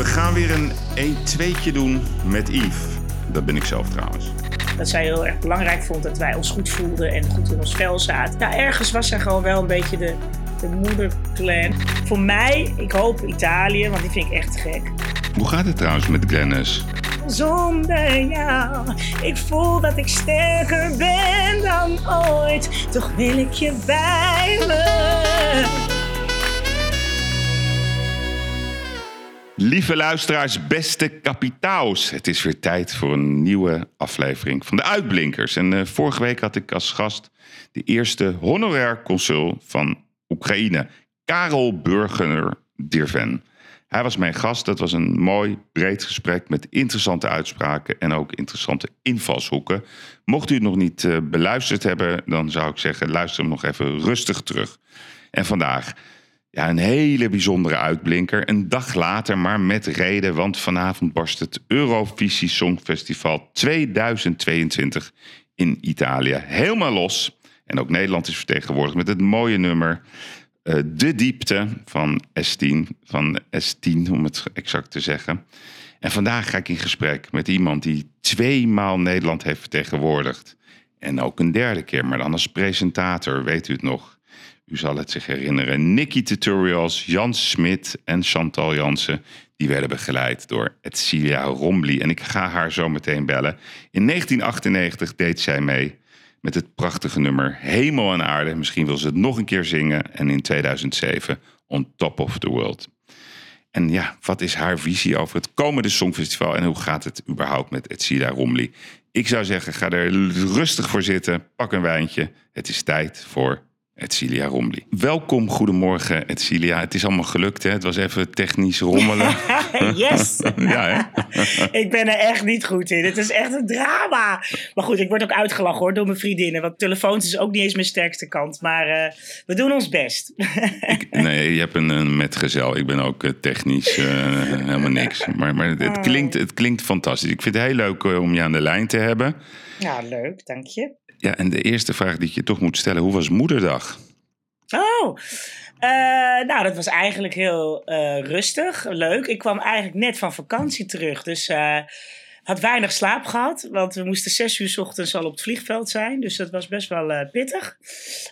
We gaan weer een 1-2'tje doen met Yves. Dat ben ik zelf trouwens. Dat zij heel erg belangrijk vond dat wij ons goed voelden en goed in ons vel zaten. Ja, ergens was zij gewoon wel een beetje de, de moederclan. Voor mij, ik hoop Italië, want die vind ik echt gek. Hoe gaat het trouwens met Glennis? Zonder jou, ik voel dat ik sterker ben dan ooit. Toch wil ik je bij me. Lieve luisteraars, beste kapitaals. Het is weer tijd voor een nieuwe aflevering van de Uitblinkers. En uh, vorige week had ik als gast de eerste honorair consul van Oekraïne, Karel Burgener Dirven. Hij was mijn gast. Dat was een mooi, breed gesprek met interessante uitspraken en ook interessante invalshoeken. Mocht u het nog niet uh, beluisterd hebben, dan zou ik zeggen: luister hem nog even rustig terug. En vandaag ja, een hele bijzondere uitblinker. Een dag later, maar met reden, want vanavond barst het Eurovisie Songfestival 2022 in Italië helemaal los. En ook Nederland is vertegenwoordigd met het mooie nummer uh, De Diepte van S10, van S10 om het exact te zeggen. En vandaag ga ik in gesprek met iemand die tweemaal Nederland heeft vertegenwoordigd. En ook een derde keer, maar dan als presentator, weet u het nog. U zal het zich herinneren. Nicky Tutorials, Jan Smit en Chantal Jansen. Die werden begeleid door Edcilia Rombly. En ik ga haar zo meteen bellen. In 1998 deed zij mee met het prachtige nummer Hemel en Aarde. Misschien wil ze het nog een keer zingen. En in 2007 On Top of the World. En ja, wat is haar visie over het komende Songfestival en hoe gaat het überhaupt met Edcilia Rombly? Ik zou zeggen, ga er rustig voor zitten, pak een wijntje. Het is tijd voor Edcilia Rombly. Welkom, goedemorgen Edcilia. Het is allemaal gelukt, hè? Het was even technisch rommelen. yes! ja, ik ben er echt niet goed in. Het is echt een drama. Maar goed, ik word ook uitgelachen hoor, door mijn vriendinnen. Want telefoons is ook niet eens mijn sterkste kant. Maar uh, we doen ons best. ik, nee, je hebt een, een metgezel. Ik ben ook uh, technisch uh, helemaal niks. Maar, maar het, Oh. klinkt, het klinkt fantastisch. Ik vind het heel leuk om je aan de lijn te hebben. Ja, leuk, dank je. Ja, en de eerste vraag die ik je toch moet stellen: hoe was Moederdag? Oh, uh, nou, dat was eigenlijk heel uh, rustig, leuk. Ik kwam eigenlijk net van vakantie terug, dus uh, had weinig slaap gehad. Want we moesten zes uur s ochtends al op het vliegveld zijn, dus dat was best wel pittig.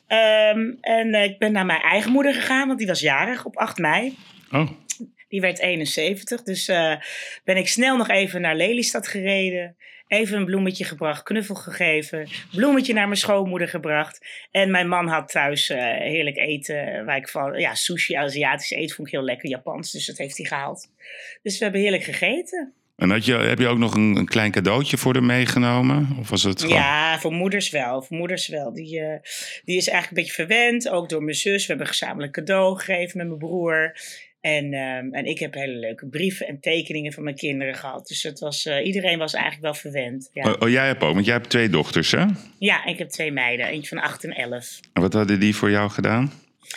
Um, en ik ben naar mijn eigen moeder gegaan, want die was jarig op 8 mei. Oh. Die werd 71, dus ben ik snel nog even naar Lelystad gereden. Even een bloemetje gebracht, knuffel gegeven, bloemetje naar mijn schoonmoeder gebracht. En mijn man had thuis uh, heerlijk eten, waar ik van, ja, sushi, Aziatisch eten vond ik heel lekker, Japans, dus dat heeft hij gehaald. Dus we hebben heerlijk gegeten. En had je, heb je ook nog een, een klein cadeautje voor haar meegenomen? Of was het gewoon... Ja, voor moeders wel. Voor moeders wel. Die, uh, die is eigenlijk een beetje verwend, ook door mijn zus. We hebben gezamenlijk cadeau gegeven met mijn broer. En, um, en ik heb hele leuke brieven en tekeningen van mijn kinderen gehad. Dus het was, uh, iedereen was eigenlijk wel verwend. Ja. Oh, oh, jij hebt ook, want jij hebt twee dochters, hè? Ja, ik heb twee meiden. Eentje van 8 en 11. En wat hadden die voor jou gedaan?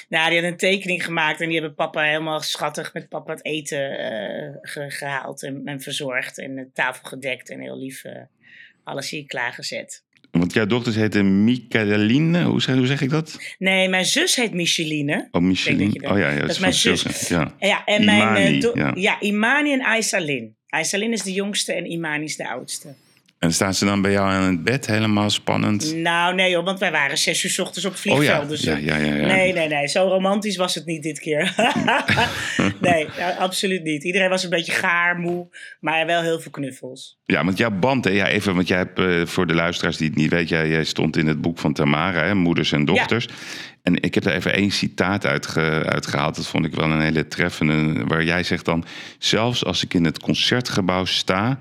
Nou, die hadden een tekening gemaakt en die hebben papa helemaal schattig met papa het eten uh, ge gehaald en, en, verzorgd. En de tafel gedekt en heel lief uh, alles hier klaargezet. Want jouw dochters heten Michaeline, hoe zeg, hoe zeg ik dat? Nee, mijn zus heet Micheline. Oh, Micheline. Dat oh ja, ja dat is mijn zus. Ja, ja en Imani, mijn uh, ja. ja, Imani en Aisalin. Aisalin is de jongste en Imani is de oudste. En staan ze dan bij jou aan het bed, helemaal spannend? Nou, nee hoor, want wij waren zes uur s ochtends op het vliegveld. Oh ja, dus ja, ja, ja, ja. Nee, nee, nee. Zo romantisch was het niet dit keer. nee, absoluut niet. Iedereen was een beetje gaar, moe, maar wel heel veel knuffels. Ja, want jouw band, hè, ja, even, want jij hebt uh, voor de luisteraars die het niet weten, jij, jij stond in het boek van Tamara, hè, Moeders en Dochters. Ja. En ik heb er even één citaat uitge, uitgehaald. Dat vond ik wel een hele treffende. Waar jij zegt dan: Zelfs als ik in het concertgebouw sta,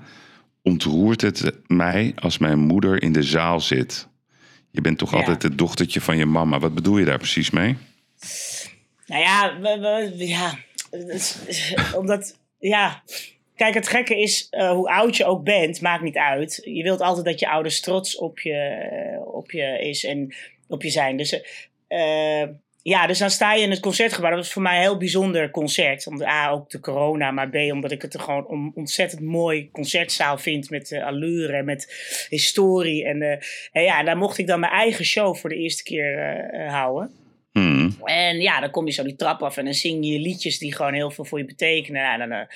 ontroert het mij als mijn moeder in de zaal zit. Je bent toch Ja. altijd het dochtertje van je mama. Wat bedoel je daar precies mee? Nou ja, we, we- ja omdat, ja. Kijk, het gekke is, eh, hoe oud je ook bent, maakt niet uit. Je wilt altijd dat je ouders trots op je, eh, op je is en op je zijn. Dus eh, ja, dus dan sta je in het concertgebouw. Dat was voor mij een heel bijzonder concert. Omdat A, ook de corona, maar B, omdat ik het er gewoon een ontzettend mooi concertzaal vind. Met allure en met historie. En, eh, en ja, daar mocht ik dan mijn eigen show voor de eerste keer eh, eh, houden. Hmm. En ja, dan kom je zo die trap af en dan zing je liedjes die gewoon heel veel voor je betekenen. Nou, dan,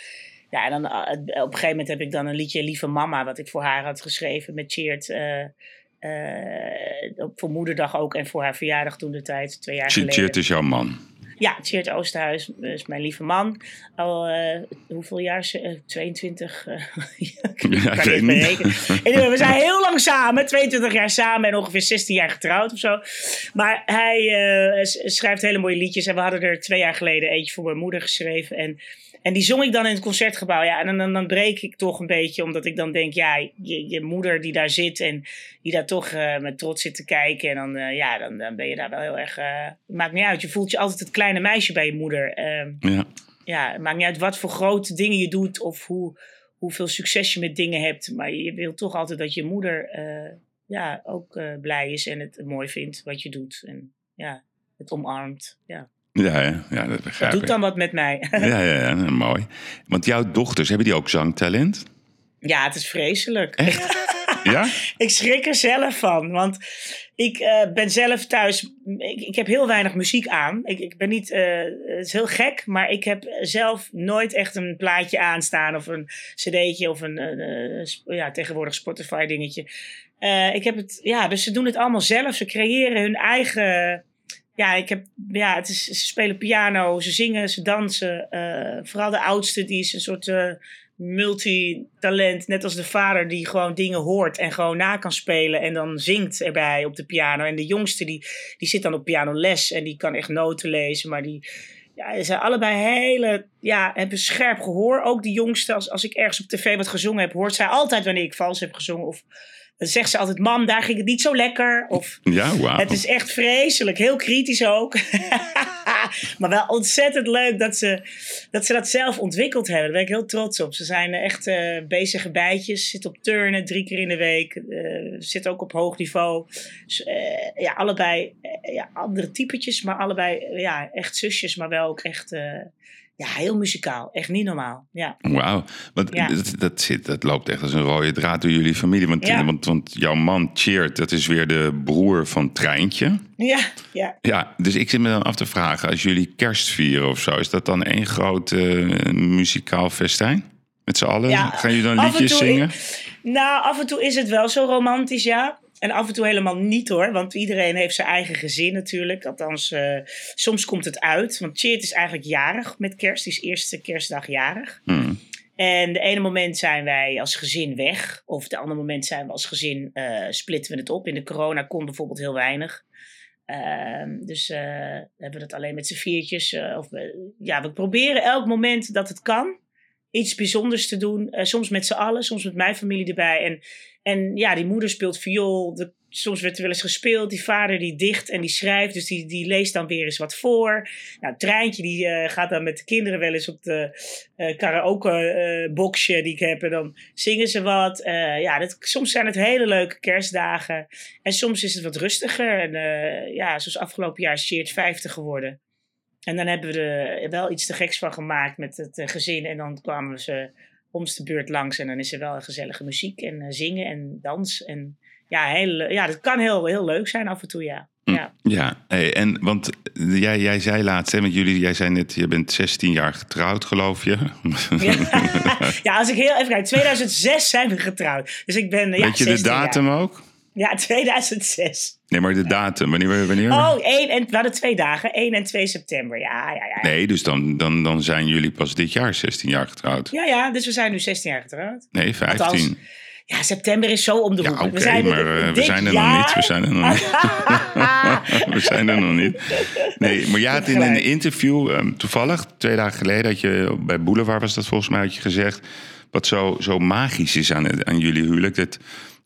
ja, en dan op een gegeven moment heb ik dan een liedje Lieve Mama, wat ik voor haar had geschreven met Cheert. Eh, eh, voor moederdag ook en voor haar verjaardag toen de tijd, twee jaar geleden. Is jouw man. Ja, Cheert Oosterhuis is mijn lieve man. Al eh, hoeveel jaar? is ze? Eh, 22. eh, ik Ja, ik kan weet niet we zijn heel lang samen, 22 jaar samen en ongeveer 16 jaar getrouwd of zo. Maar hij eh, schrijft hele mooie liedjes en we hadden er twee jaar geleden eentje voor mijn moeder geschreven. En, en die zong ik dan in het concertgebouw. Ja, en dan, dan, breek ik toch een beetje, omdat ik dan denk, ja, je, je moeder die daar zit en die daar toch eh, met trots zit te kijken. En dan, eh, ja, dan, dan ben je daar wel heel erg. het maakt niet uit. Je voelt je altijd het kleine meisje bij je moeder. Ehm, Ja. ja, het maakt niet uit wat voor grote dingen je doet of hoe, hoeveel succes je met dingen hebt. Maar je wil toch altijd dat je moeder ja, ook blij is en het mooi vindt wat je doet. En ja, het omarmt. Ja. Ja, ja, ja, dat Dat begrijp doet ik. dan wat met mij. Ja, ja, ja, mooi. Want jouw dochters, hebben die ook zangtalent? ja, het is vreselijk. Ja? Ik schrik er zelf van, want ik eh, ben zelf thuis. Ik, ik heb heel weinig muziek aan. Ik, ik ben niet. eh, het is heel gek, maar ik heb zelf nooit echt een plaatje aanstaan of een cd'tje of een. ja, tegenwoordig Spotify dingetje. Eh, ik heb het. Ja, dus ze doen het allemaal zelf. Ze creëren hun eigen. Ja, ik heb, ja het is, ze spelen piano, ze zingen, ze dansen. Eh, vooral de oudste, die is een soort eh, multitalent. Net als de vader die gewoon dingen hoort en gewoon na kan spelen. En dan zingt erbij op de piano. En de jongste die, die zit dan op pianoles en die kan echt noten lezen. Maar die ja, zijn allebei hele, ja, hebben scherp gehoor. Ook die jongste, als, als ik ergens op tv wat gezongen heb, hoort zij altijd wanneer ik vals heb gezongen. Of dan zegt ze altijd, mam, daar ging het niet zo lekker. Of Ja, wauw. het is echt vreselijk, heel kritisch ook. maar wel ontzettend leuk dat ze, dat ze dat zelf ontwikkeld hebben. Daar ben ik heel trots op. Ze zijn echt eh, bezige bijtjes, zitten op turnen drie keer in de week. eh zitten ook op hoog niveau. Dus, eh, ja, allebei ja, andere typetjes, maar allebei ja, echt zusjes, maar wel ook echt ja, heel muzikaal. Echt niet normaal. Ja. Wauw, want Ja. dat, dat, zit, dat loopt echt als een rode draad door jullie familie. Want, Ja. want, want jouw man, Cheert, dat is weer de broer van Treintje. Ja, ja. Ja, dus ik zit me dan af te vragen, als jullie kerst vieren of zo, is dat dan één groot eh, muzikaal festijn? Met z'n allen? Ja, Gaan jullie dan liedjes zingen? Nou, af en toe is het wel zo romantisch, ja. En af en toe helemaal niet hoor, want iedereen heeft zijn eigen gezin natuurlijk. Althans, eh, soms komt het uit. Want Cheert is eigenlijk jarig met kerst. Die is eerste kerstdag jarig. Hmm. En de ene moment zijn wij als gezin weg. Of de andere moment zijn we als gezin, eh, splitten we het op. In de corona kon bijvoorbeeld heel weinig. Ehm, dus eh, hebben we dat alleen met z'n viertjes. of ja, we proberen elk moment dat het kan iets bijzonders te doen. Soms met z'n allen, soms met mijn familie erbij. En, en ja, die moeder speelt viool. Soms werd er wel eens gespeeld. Die vader die dicht en die schrijft. Dus die, die leest dan weer eens wat voor. Nou, het treintje die eh, gaat dan met de kinderen wel eens op de eh karaoke eh, boxje die ik heb. En dan zingen ze wat. Ja, dat, soms zijn het hele leuke kerstdagen. En soms is het wat rustiger. En ja, zoals afgelopen jaar is Cheert 50 geworden. En dan hebben we er wel iets te geks van gemaakt met het gezin. En dan kwamen ze de beurt langs. En dan is er wel gezellige muziek en eh, zingen en dans. En ja, heel, ja, dat kan heel, heel leuk zijn af en toe, ja. ja. Ja, hey, en want jij, jij zei laatst, hè, met jullie, jij zei net, je bent 16 jaar getrouwd, geloof je? Ja. ja, als ik heel even kijk. 2006 zijn we getrouwd. Dus ik ben, eh, ja, Weet je de 16 jaar. datum ook? Ja, 2006. Nee, maar de datum, wanneer? wanneer? Oh, één en, we hadden twee dagen. 1 en 2 september. Ja, ja, ja. Nee, dus dan, dan, dan zijn jullie pas dit jaar 16 jaar getrouwd. Ja, ja, dus we zijn nu 16 jaar getrouwd. Nee, 15. Althans, Ja, september is zo om de Ja, hoek. oké, we zijn maar er- eh, we zijn er jaar- nog niet. We zijn er nog niet. we zijn er nog niet. Nee, maar jij had in een interview, ehm, toevallig, twee dagen geleden, had je bij Boulevard was dat volgens mij, had je gezegd, wat zo, zo magisch is aan, aan jullie huwelijk, dat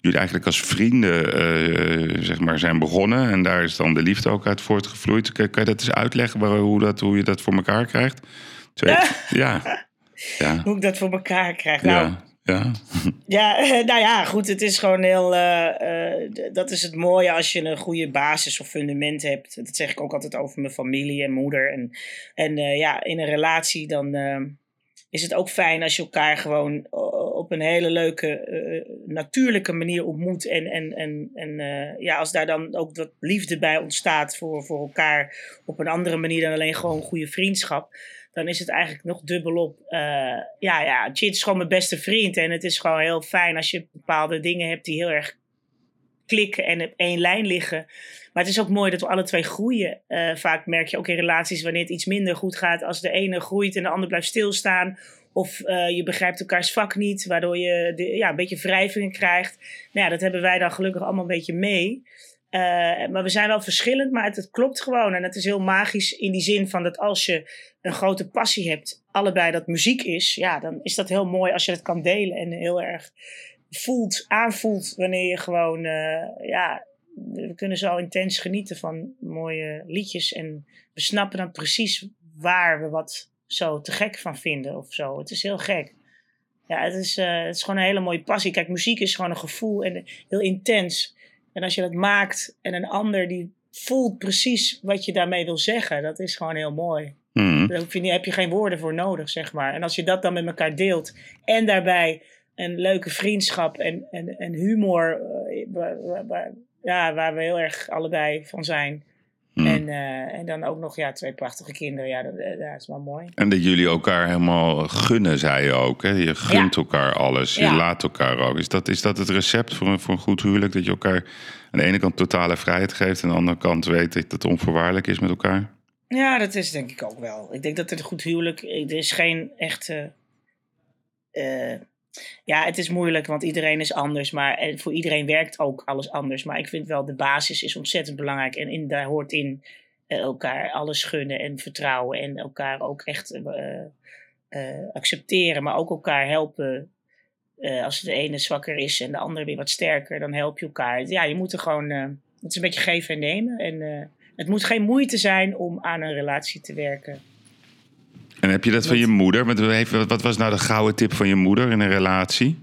jullie eigenlijk als vrienden eh, zeg maar, zijn begonnen en daar is dan de liefde ook uit voortgevloeid. Kan, kan je dat eens uitleggen, waar, hoe, dat, hoe je dat voor elkaar krijgt? Twee, ja. Ja. Hoe ik dat voor elkaar krijg. Nou, Ja. Ja. Ja, nou ja, goed. Het is gewoon heel. eh, eh, dat is het mooie als je een goede basis of fundament hebt. Dat zeg ik ook altijd over mijn familie en moeder. En, en ja, in een relatie dan is het ook fijn als je elkaar gewoon op een hele leuke, eh, natuurlijke manier ontmoet. En, en, en, en eh, ja, als daar dan ook wat liefde bij ontstaat voor, voor elkaar op een andere manier dan alleen gewoon goede vriendschap. dan is het eigenlijk nog dubbelop. Uh, ja, ja, Chit is gewoon mijn beste vriend. En het is gewoon heel fijn als je bepaalde dingen hebt die heel erg klikken en op één lijn liggen. Maar het is ook mooi dat we alle twee groeien. Vaak merk je ook in relaties wanneer het iets minder goed gaat. Als de ene groeit en de ander blijft stilstaan. Of uh, je begrijpt elkaars vak niet, waardoor je ja, een beetje wrijvingen krijgt. Nou ja, dat hebben wij dan gelukkig allemaal een beetje mee. Uh, maar we zijn wel verschillend, maar het, klopt gewoon. En het is heel magisch in die zin van dat als je een grote passie hebt, allebei dat muziek is, ja, dan is dat heel mooi als je dat kan delen en heel erg voelt, aanvoelt wanneer je gewoon, uh, ja, we kunnen zo intens genieten van mooie liedjes en we snappen dan precies waar we wat zo te gek van vinden of zo. Het is heel gek. Ja, het is, uh, het is gewoon een hele mooie passie. Kijk, muziek is gewoon een gevoel en heel intens. En als je dat maakt en een ander die voelt precies wat je daarmee wil zeggen, dat is gewoon heel mooi. Mm. Daar heb je geen woorden voor nodig, zeg maar. En als je dat dan met elkaar deelt en daarbij een leuke vriendschap en, en, en humor, uh, waar, waar, ja, waar we heel erg allebei van zijn. Mm. En, uh, en dan ook nog ja, twee prachtige kinderen. Ja, dat, dat is wel mooi. En dat jullie elkaar helemaal gunnen, zei je ook. Hè? Je gunt ja. elkaar alles. Je Ja. laat elkaar ook. Is dat, is dat het recept voor een, voor een goed huwelijk? Dat je elkaar aan de ene kant totale vrijheid geeft... en aan de andere kant weet dat het onvoorwaardelijk is met elkaar? Ja, dat is denk ik ook wel. Ik denk dat het een goed huwelijk... Er is geen echte... Uh, ja, het is moeilijk, want iedereen is anders. Maar en voor iedereen werkt ook alles anders. Maar ik vind wel, de basis is ontzettend belangrijk. En in, daar hoort in uh, elkaar alles gunnen en vertrouwen. En elkaar ook echt uh, accepteren. Maar ook elkaar helpen. eh, als de ene zwakker is en de andere weer wat sterker, dan help je elkaar. Ja, je moet er gewoon... het is een beetje geven en nemen. En eh, het moet geen moeite zijn om aan een relatie te werken. En heb je dat van je moeder? Wat was nou de gouden tip van je moeder in een relatie?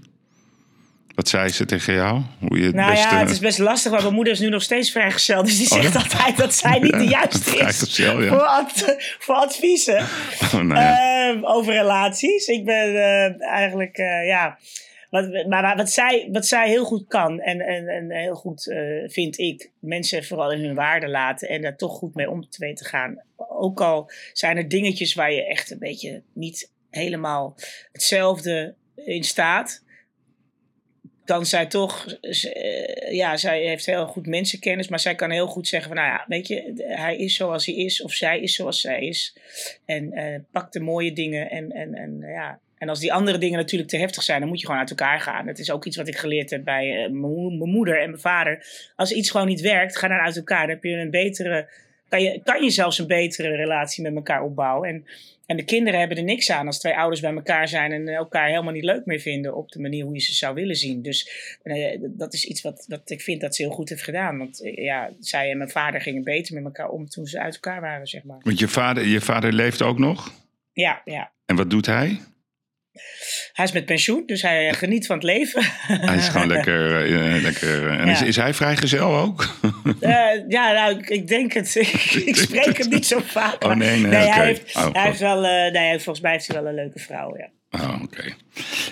Wat zei ze tegen jou? Hoe je het nou beste... ja, het is best lastig, want mijn moeder is nu nog steeds vrijgezel. Dus die zegt oh, ja? altijd dat zij niet de juiste is ja. voor, ad voor, adviezen oh, nou ja. uh, over relaties. Ik ben uh, eigenlijk, uh, ja... Wat, maar wat zij, wat zij heel goed kan en, en, en heel goed uh, vind ik, mensen vooral in hun waarde laten en daar toch goed mee om te weten gaan. Ook al zijn er dingetjes waar je echt een beetje niet helemaal hetzelfde in staat, kan zij toch, uh, ja, zij heeft heel goed mensenkennis, maar zij kan heel goed zeggen van, nou ja, weet je, hij is zoals hij is of zij is zoals zij is. En uh, pak de mooie dingen en, en, en ja, en als die andere dingen natuurlijk te heftig zijn, dan moet je gewoon uit elkaar gaan. Dat is ook iets wat ik geleerd heb bij uh, mijn moeder en mijn vader. Als iets gewoon niet werkt, ga dan uit elkaar. Dan heb je een betere, kan je, kan je zelfs een betere relatie met elkaar opbouwen. En, en de kinderen hebben er niks aan als twee ouders bij elkaar zijn en elkaar helemaal niet leuk meer vinden op de manier hoe je ze zou willen zien. Dus uh, dat is iets wat, wat ik vind dat ze heel goed heeft gedaan. Want uh, ja, zij en mijn vader gingen beter met elkaar om toen ze uit elkaar waren, zeg maar. Want je vader, je vader leeft ook nog? Ja, ja. En wat doet hij? Hij is met pensioen, dus hij geniet van het leven. Hij is gewoon lekker. Uh, lekker en ja. is, is hij vrijgezel ook? uh, ja, nou, ik, ik denk het. ik, ik spreek hem niet zo vaak. Oh nee, nee. nee okay. hij, heeft, oh, hij heeft wel, uh, nee, volgens mij heeft hij wel een leuke vrouw, ja. Oh, oké. Okay.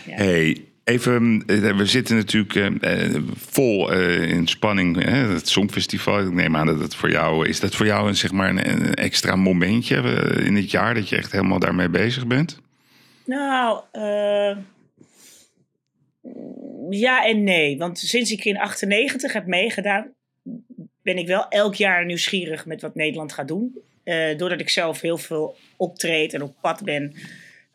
Ja. Hey, even, we zitten natuurlijk uh, vol uh, in spanning. Hè? Het Songfestival, ik neem aan dat het voor jou... Is dat voor jou een, zeg maar een, een extra momentje in het jaar... dat je echt helemaal daarmee bezig bent? Nou, uh, ja en nee. Want sinds ik in 98 heb meegedaan, ben ik wel elk jaar nieuwsgierig met wat Nederland gaat doen. Uh, doordat ik zelf heel veel optreed en op pad ben,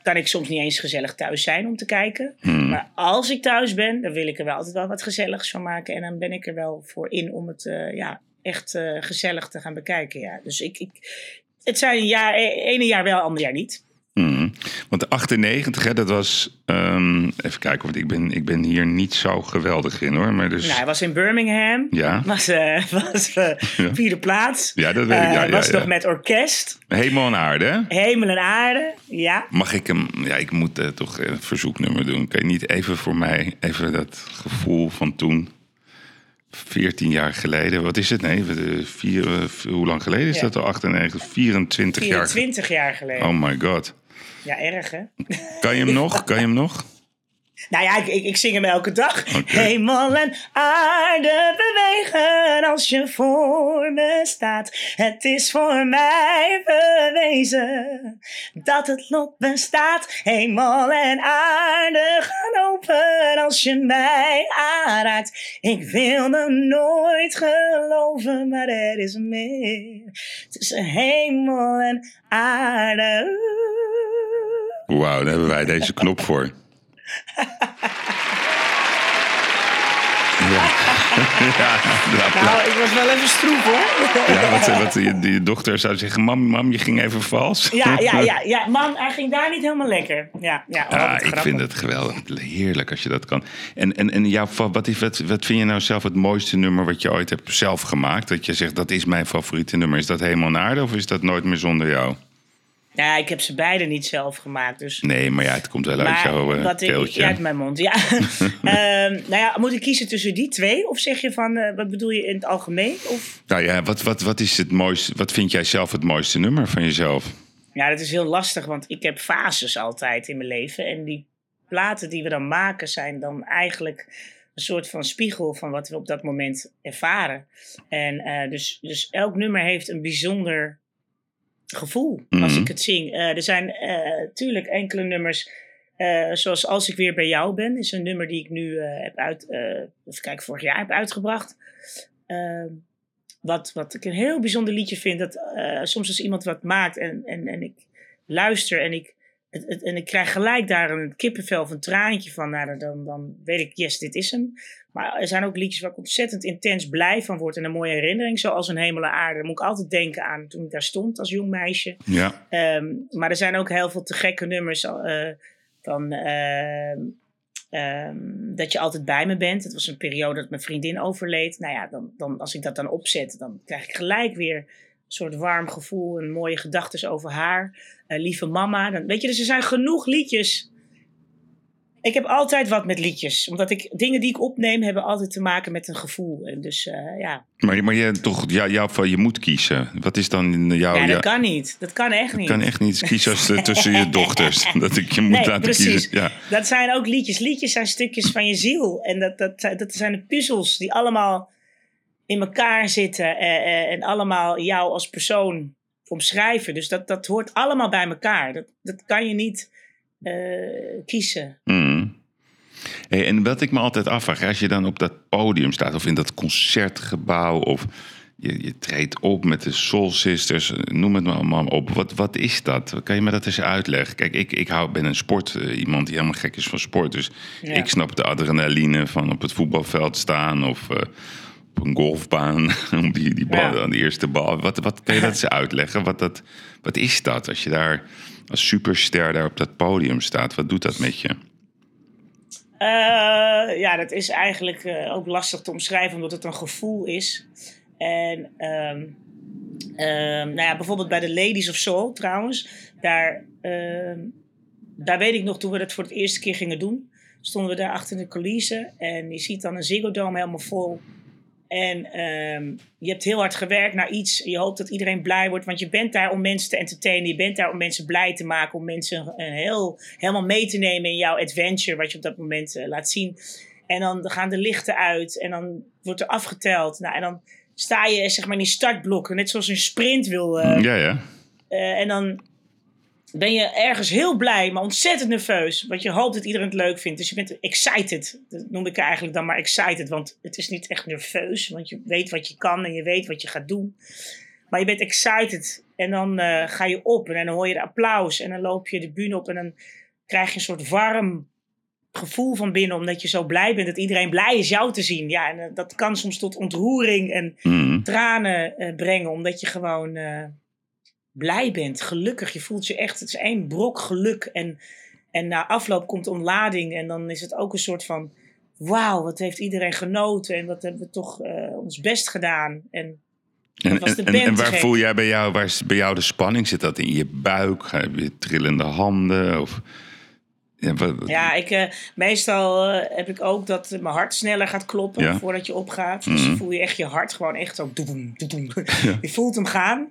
kan ik soms niet eens gezellig thuis zijn om te kijken. Hmm. Maar als ik thuis ben, dan wil ik er wel altijd wel wat gezelligs van maken. En dan ben ik er wel voor in om het uh, ja, echt gezellig te gaan bekijken. Ja. Dus ik, ik, het zijn een jaar, ene jaar wel, ander jaar niet. Mm. Want de 98, hè, dat was. Um, even kijken, want ik ben, ik ben hier niet zo geweldig in hoor. Maar dus... nou, hij was in Birmingham. Ja. Was, uh, was uh, ja. vierde plaats. Ja, dat weet ik. Ja, uh, was ja, nog met orkest. Hemel en aarde? Hemel en aarde, ja. Mag ik hem. Ja, ik moet toch een verzoeknummer doen. Kan je niet even voor mij. Even dat gevoel van toen. 14 jaar geleden. Wat is het? Nee, vier, hoe lang geleden is ja. dat al? 98, 24, 24 jaar, jaar geleden. Oh my god. Ja, erg hè? Kan je hem nog? Kan je hem nog? Nou ja, ik, ik, ik zing hem elke dag. Hemel en aarde bewegen als je voor me staat. Het is voor mij bewezen dat het lot bestaat. Hemel en aarde gaan open als je mij aanraakt. Ik wilde nooit geloven, maar er is meer tussen hemel en aarde. Wauw, daar hebben wij deze knop voor. Ja. ja, Nou, ik was wel even stroef hoor. ja wat, wat je, je dochter zou zeggen, mam, mam, je ging even vals. Ja, ja, ja, ja. Man, hij ging daar niet helemaal lekker. Ja, ja, oh, ik grappig. vind het geweldig. Heerlijk als je dat kan. En, en, en jouw, wat, is, wat, wat vind je nou zelf het mooiste nummer wat je ooit hebt zelf gemaakt? Dat je zegt, dat is mijn favoriete nummer. Is dat helemaal naar aarde of is dat nooit meer zonder jou? Ja, ik heb ze beide niet zelf gemaakt. Dus. Nee, maar ja, het komt wel uit jouw eh, wat ik, uit mijn mond, ja. Ehm, nou ja, moet ik kiezen tussen die twee? Of zeg je van, eh, wat bedoel je in het algemeen? Of... Nou ja, wat, wat, wat is het mooiste? Wat vind jij zelf het mooiste nummer van jezelf? Ja, dat is heel lastig, want ik heb fases altijd in mijn leven. En die platen die we dan maken zijn dan eigenlijk een soort van spiegel van wat we op dat moment ervaren. En eh, dus, dus elk nummer heeft een bijzonder gevoel als Mhm. ik het zing. Eh, er zijn natuurlijk enkele nummers, eh, zoals Als ik weer bij jou ben, is een nummer die ik nu eh, heb uit, eh, even kijken, vorig jaar heb uitgebracht. Ehm, wat, wat ik een heel bijzonder liedje vind, dat eh, soms als iemand wat maakt en, en, en ik luister en ik, het, het- en ik krijg gelijk daar een kippenvel of een traantje van, nou, dan, dan weet ik, yes, dit is hem. Maar er zijn ook liedjes waar ik ontzettend intens blij van word en een mooie herinnering, zoals een hemel en aarde. Daar moet ik altijd denken aan toen ik daar stond als jong meisje. Ja, Ehm, maar er zijn ook heel veel te gekke nummers van ehm, dat je altijd bij me bent. Het was een periode dat mijn vriendin overleed. Nou ja, dan, dan, als ik dat dan opzet, dan krijg ik gelijk weer een soort warm gevoel en mooie gedachten over haar. Eh, lieve mama. Dan, weet je, dus er zijn genoeg liedjes. Ik heb altijd wat met liedjes. Omdat ik dingen die ik opneem hebben altijd te maken met een gevoel. En dus eh, ja. maar, maar je, toch, ja, jou, je moet kiezen. Wat is dan jouw... ja, dat ja- kan niet. Dat kan echt niet. Kan echt niet kiezen als, eh, tussen je dochters. Dat ik je moet Nee, laten precies. kiezen. Ja. Dat zijn ook liedjes. Liedjes zijn stukjes van je ziel. En dat, dat, dat zijn de puzzels die allemaal in elkaar zitten. eh, eh, en allemaal jou als persoon omschrijven. Dus dat, dat hoort allemaal bij elkaar. Dat, dat kan je niet eh, kiezen. Mm. Hey, en wat ik me altijd afvraag, als je dan op dat podium staat of in dat concertgebouw of je, je treedt op met de Soul Sisters, noem het maar allemaal op. Wat, wat is dat? Kan je me dat eens uitleggen? Kijk, ik, ik hou, ben een sport, eh, iemand die helemaal gek is van sport. Dus Ja. ik snap de adrenaline van op het voetbalveld staan of eh, op een golfbaan om die, die bal, Ja. aan de eerste bal. Wat, wat kan je dat eens uitleggen? Wat, dat, wat is dat als je daar als superster daar op dat podium staat? Wat doet dat met je? Eh, ja, dat is eigenlijk eh, ook lastig te omschrijven, omdat het een gevoel is. En ehm, ehm, nou ja, bijvoorbeeld bij de Ladies of Soul trouwens, daar, ehm, daar weet ik nog toen we dat voor het eerste keer gingen doen, stonden we daar achter de coulissen en je ziet dan een Ziggo Dome helemaal vol. En ehm, je hebt heel hard gewerkt naar iets. Je hoopt dat iedereen blij wordt. Want je bent daar om mensen te entertainen. Je bent daar om mensen blij te maken. Om mensen een heel, helemaal mee te nemen in jouw adventure. Wat je op dat moment eh, laat zien. En dan gaan de lichten uit. En dan wordt er afgeteld. Nou, en dan sta je zeg maar in die startblokken. Net zoals een sprint wil. eh, Ja, ja. eh, en dan ben je ergens heel blij, maar ontzettend nerveus. Want je hoopt dat iedereen het leuk vindt. Dus je bent excited. Dat noem ik eigenlijk dan maar excited. Want het is niet echt nerveus. Want je weet wat je kan en je weet wat je gaat doen. Maar je bent excited. En dan eh, ga je op en dan hoor je de applaus. En dan loop je de bühne op en dan krijg je een soort warm gevoel van binnen. Omdat je zo blij bent dat iedereen blij is jou te zien. Ja, en eh, dat kan soms tot ontroering en Mm. tranen eh, brengen. Omdat je gewoon blij bent, gelukkig. Je voelt je echt, het is één brok geluk. En, en na afloop komt ontlading. En dan is het ook een soort van, wauw, wat heeft iedereen genoten. En wat hebben we toch eh, ons best gedaan. En En, waar voel jij bij jou, waar is bij jou de spanning? Zit dat in je buik? Heb je trillende handen? Of, ja, wat, ja, ik, eh, meestal eh, heb ik ook dat mijn hart sneller gaat kloppen Ja. voordat je opgaat. Dus Mhm. voel je echt je hart gewoon echt zo doedoem, doedoem. Je voelt hem gaan.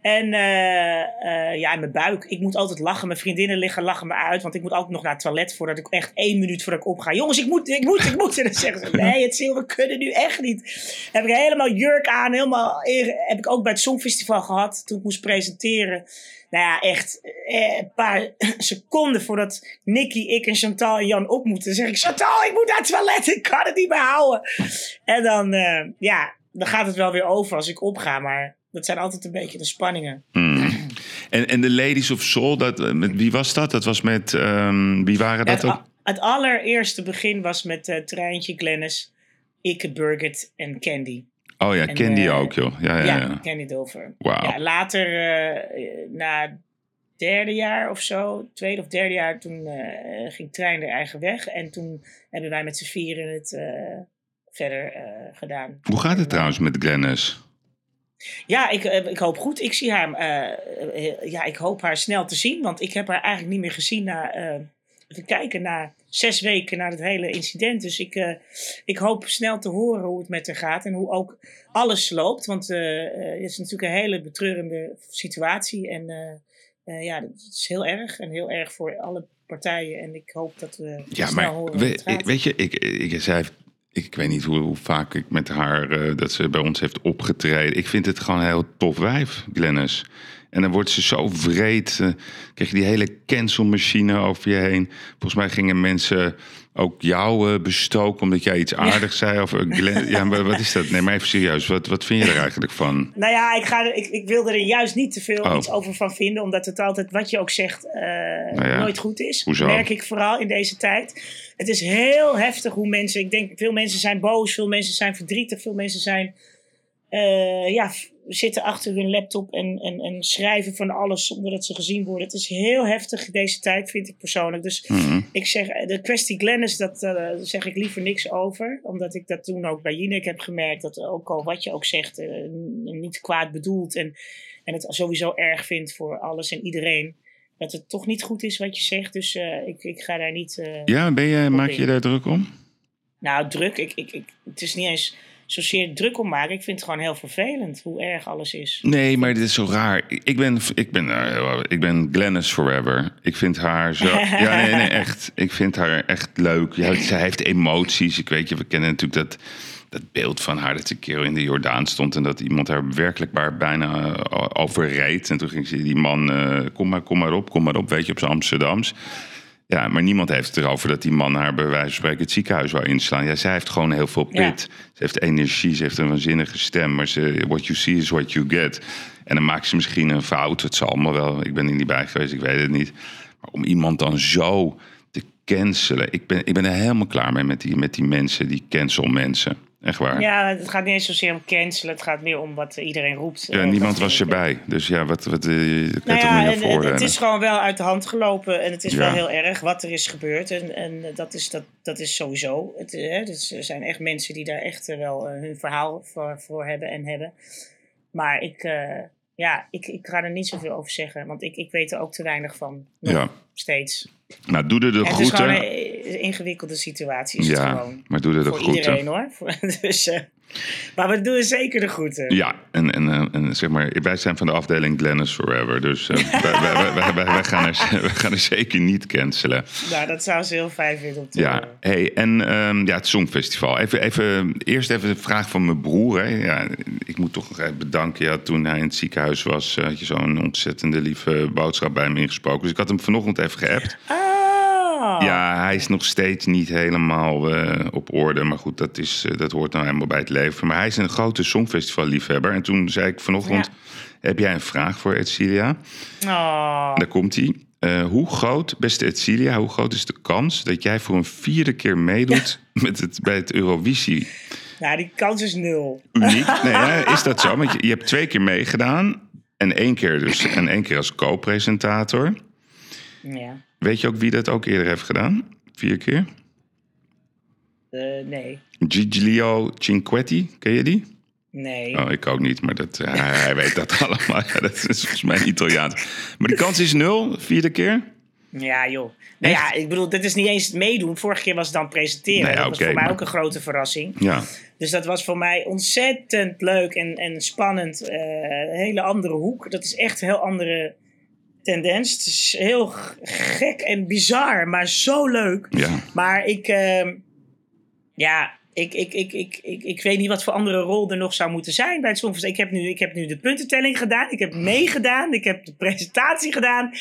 En eh, eh, ja, mijn buik. Ik moet altijd lachen. Mijn vriendinnen liggen lachen me uit. Want ik moet altijd nog naar het toilet voordat ik echt één minuut voordat ik opga. Jongens, ik moet, ik moet, ik moet. En dan zeggen ze, nee, het we kunnen nu echt niet. heb ik helemaal jurk aan. Helemaal, heb ik ook bij het Songfestival gehad. Toen ik moest presenteren. Nou ja, echt eh, een paar seconden voordat Nicky, ik en Chantal en Jan op moeten. zeg ik, Chantal, ik moet naar het toilet. Ik kan het niet meer houden. En dan, ja, dan gaat het wel weer over als ik opga. Maar dat zijn altijd een beetje de spanningen. Hmm. En, en de Ladies of Soul, dat, eh, met, wie was dat? Dat was met, um, wie waren dat het, ook? Het allereerste begin was met uh, Treintje, Glennis, Ikke, Birgit en Candy. Oh ja, Candy uh, ook joh. Ja, ja, ja, ja. Candy Dover. Wow. Ja, later, uh, na derde jaar of zo, tweede of derde jaar, toen ging Trein er eigen weg. En toen hebben wij met z'n vieren het verder gedaan. Hoe gaat het trouwens met Glennis? Ja, ik, eh, ik hoop goed. Ik zie haar, uh, ja, ik hoop haar snel te zien, want ik heb haar eigenlijk niet meer gezien na, uh, even kijken, na zes weken na het hele incident. Dus ik, ik hoop snel te horen hoe het met haar gaat en hoe ook alles loopt, want het is natuurlijk een hele betreurende situatie en ja, het is heel erg en heel erg voor alle partijen en ik hoop dat we ja, snel maar horen. We, weet je, ik, ik zei ik weet niet hoe, vaak ik met haar, uh, dat ze bij ons heeft opgetreden. Ik vind het gewoon een heel tof wijf, Glennis. En dan wordt ze zo vreed. Uh, krijg je die hele cancelmachine over je heen. Volgens mij gingen mensen ook jou uh, bestoken omdat jij iets aardigs zei. Of, Glenn, ja, maar wat is dat? Nee, maar even serieus. Wat, wat vind je er eigenlijk van? Nou ja, ik, ga ik, ik wil er juist niet te veel oh. iets over van vinden. Omdat het altijd, wat je ook zegt, nou nooit goed is. Hoezo? Merk ik vooral in deze tijd. Het is heel heftig hoe mensen, ik denk veel mensen zijn boos, veel mensen zijn verdrietig, veel mensen zijn, uh, ja, zitten achter hun laptop en, en, en schrijven van alles zonder dat ze gezien worden. Het is heel heftig deze tijd, vind ik persoonlijk. Dus mhm. ik zeg, de kwestie Glennis, dat uh, zeg ik liever niks over. Omdat ik dat toen ook bij Jinek heb gemerkt, dat ook al wat je ook zegt, uh, niet kwaad bedoeld. En, en het sowieso erg vindt voor alles en iedereen dat het toch niet goed is wat je zegt. Dus ik, ik ga daar niet. Ja, ben je, maak je daar druk om? Nou, druk. Ik, ik, ik, het is niet eens zozeer druk om maken. Ik vind het gewoon heel vervelend hoe erg alles is. Nee, maar dit is zo raar. Ik ben, ik ben, uh, ik ben Glennis Forever. Ik vind haar zo. ja, nee, nee, echt. Ik vind haar echt leuk. Ja, zij heeft emoties. Ik weet je, we kennen natuurlijk dat dat beeld van haar dat ze een keer in de Jordaan stond en dat iemand haar werkelijk maar bijna uh, overreed. En toen ging ze die man, uh, kom maar, kom maar op, kom maar op, weet je, op zijn Amsterdams. Ja, maar niemand heeft het erover dat die man haar bij wijze van spreken het ziekenhuis wou inslaan. Ja, zij heeft gewoon heel veel pit. Ze heeft energie, ze heeft een waanzinnige stem. Maar ze, what you see is what you get. En dan maakt ze misschien een fout. Het zal allemaal wel. Ik ben er niet bij geweest, ik weet het niet. Maar om iemand dan zo te cancelen. Ik ben, ik ben er helemaal klaar mee met die, met die mensen, die cancel mensen. Echt waar. Ja, het gaat niet eens zozeer om cancelen. Het gaat meer om wat iedereen roept. Ja, uh, niemand was erbij. Dus ja, wat, wat uh, nou ja, en, Het is gewoon wel uit de hand gelopen. En het is wel heel erg wat er is gebeurd. En, en dat, is, dat, dat is sowieso. Het, hè, dus er zijn echt mensen die daar echt wel hun verhaal voor, voor hebben en hebben. Maar ik, ja, ik, ik ga er niet zoveel over zeggen. Want ik, ik weet er ook te weinig van. Nog ja. Steeds. Nou, doe er de groeten. Het is gewoon een ingewikkelde situatie. Is ja, het gewoon. maar doe er de voor groeten. iedereen hoor. dus, uh, maar we doen zeker de groeten. Ja, en, en, uh, en zeg maar, wij zijn van de afdeling Glennis Forever. Dus uh, wij, wij, wij, wij, gaan er, wij gaan er zeker niet cancelen. Nou, dat zou ze heel fijn vinden om te Ja, hey, en um, ja, het Songfestival. Even, even, eerst even de vraag van mijn broer. Hè. Ja, ik moet toch nog bedanken. Ja, toen hij in het ziekenhuis was, had je zo'n ontzettende lieve boodschap bij me ingesproken. Dus ik had hem vanochtend even geappt. Ah. Ja, hij is nog steeds niet helemaal uh, op orde. Maar goed, dat, is, uh, dat hoort nou helemaal bij het leven. Maar hij is een grote songfestival-liefhebber. En toen zei ik vanochtend: ja. Heb jij een vraag voor Edcilia? Oh. Daar komt hij. Uh, hoe groot, beste Edcilia, hoe groot is de kans dat jij voor een vierde keer meedoet ja. met het, bij het Eurovisie? Nou, die kans is nul. Uniek? Nee, hè? is dat zo? Want je, je hebt twee keer meegedaan. En één keer dus. En één keer als co-presentator. Ja. Weet je ook wie dat ook eerder heeft gedaan? Vier keer? Uh, nee. Giglio Cinquetti, ken je die? Nee. Oh, ik ook niet, maar dat, uh, hij weet dat allemaal. Ja, dat is volgens mij Italiaans. Maar de kans is nul, vierde keer? Ja, joh. Nou ja, ik bedoel, dit is niet eens meedoen. Vorige keer was het dan presenteren. Nee, dat was voor mij maar- ook een grote verrassing. Ja. Dus dat was voor mij ontzettend leuk en, en spannend. Eh, een hele andere hoek. Dat is echt een heel andere tendens. Het is heel gek en bizar, maar zo leuk. Ja. Maar ik, ehm, ja, ik, ik, ik, ik, ik, ik weet niet wat voor andere rol er nog zou moeten zijn bij het Songfestival. Ik heb nu, ik heb nu de puntentelling gedaan, ik heb meegedaan, ik heb de presentatie gedaan.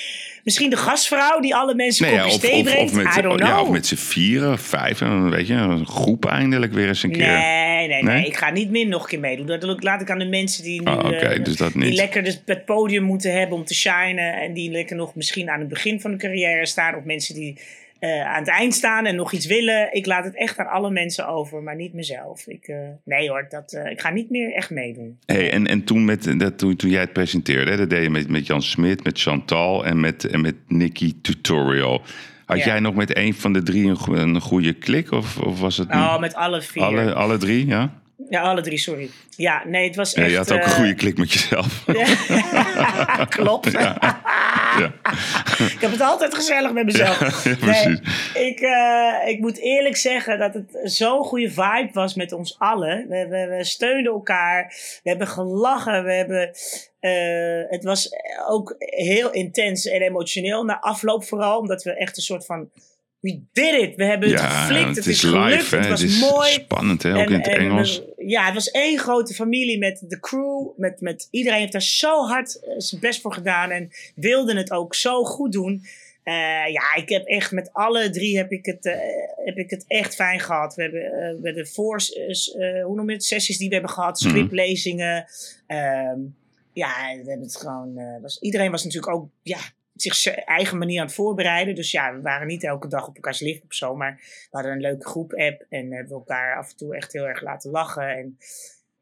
Misschien de gastvrouw die alle mensen Nee, ja, kopjes of, thee brengt. of, met, I don't know. ja, of met z'n vieren of vijf. En dan weet je, een groep eindelijk weer eens een keer. Nee, nee, nee? Ik ga niet meer nog een keer meedoen. Dat laat ik aan de mensen die nu Oh, oké, eh, dus dat die niet. lekker dus het podium moeten hebben om te shinen. En die lekker nog misschien aan het begin van de carrière staan. Of mensen die eh, aan het eind staan en nog iets willen. Ik laat het echt aan alle mensen over, maar niet mezelf. Ik, eh, nee hoor, dat, eh, ik ga niet meer echt meedoen. Hey, en, en toen, met, dat, toen, toen jij het presenteerde, hè, dat deed je met, met Jan Smit, met Chantal en met, en met Nicky Tutorial. Had Ja. jij nog met een van de drie een, go- een goede klik? Of, of was het? Oh, met alle vier. alle, alle drie, ja? Ja, alle drie, sorry. Ja, nee, het was ja echt... je had ook een eh, goede klik met jezelf. Klopt. Ja. ik heb het altijd gezellig met mezelf. Ja, precies. Nee, ik, eh, ik moet eerlijk zeggen dat het zo'n goede vibe was met ons allen. We, we, we steunden elkaar. We hebben gelachen. We hebben, eh, het was ook heel intens en emotioneel. Na afloop vooral. Omdat we echt een soort van... We did it. We hebben het Ja, geflikt. het, Het, is is gelukt. live, hè? Het was het is mooi. spannend, hè? Ook in het En- en Engels. ja, het was één grote familie met de crew. Met, met, iedereen heeft daar zo hard eh, zijn best voor gedaan. En wilde het ook zo goed doen. Eh, ja, ik heb echt met alle drie heb ik het, eh, heb ik het echt fijn gehad. We hebben, eh, we hebben voor, hoe noem je het, sessies die we hebben gehad, Mhm. scriptlezingen. Ehm, ja, we hebben het gewoon. was, iedereen was natuurlijk ook ja, zich zijn eigen manier aan het voorbereiden. Dus ja, we waren niet elke dag op elkaars lift of zo. Maar we hadden een leuke groep-app en hebben elkaar af en toe echt heel erg laten lachen. En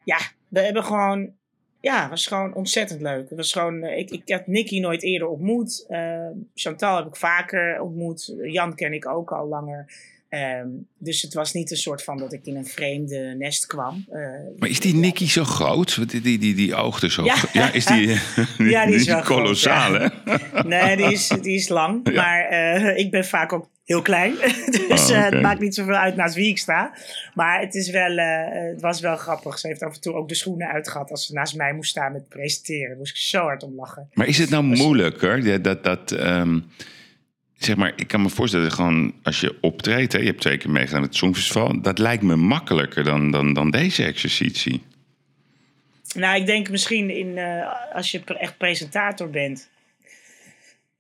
ja, we hebben gewoon. Ja, het was gewoon ontzettend leuk. Het was gewoon, eh, ik, ik had Nicky nooit eerder ontmoet. Eh, Chantal heb ik vaker ontmoet. Jan ken ik ook al langer. Ehm, dus het was niet een soort van dat ik in een vreemde nest kwam. Eh, Maar is die Nicky zo groot? Want Die, die, die, die oogte zo. Ja. Ja, is die, Ja, die is wel kolossaal, ja. Nee, die is, die is lang. Ja. Maar eh, ik ben vaak ook heel klein. dus Oh, eh, het maakt niet zoveel uit naast wie ik sta. Maar het, is wel, eh, het was wel grappig. Ze heeft af en toe ook de schoenen uitgehad als ze naast mij moest staan met presenteren. Daar moest ik zo hard om lachen. Maar is het nou moeilijker? Ja, Dat, dat, ehm, zeg maar, ik kan me voorstellen, gewoon als je optreedt, hè, je hebt twee keer meegedaan met het Songfestival, dat lijkt me makkelijker dan, dan, dan deze exercitie. Nou, ik denk misschien in, eh, als je echt presentator bent.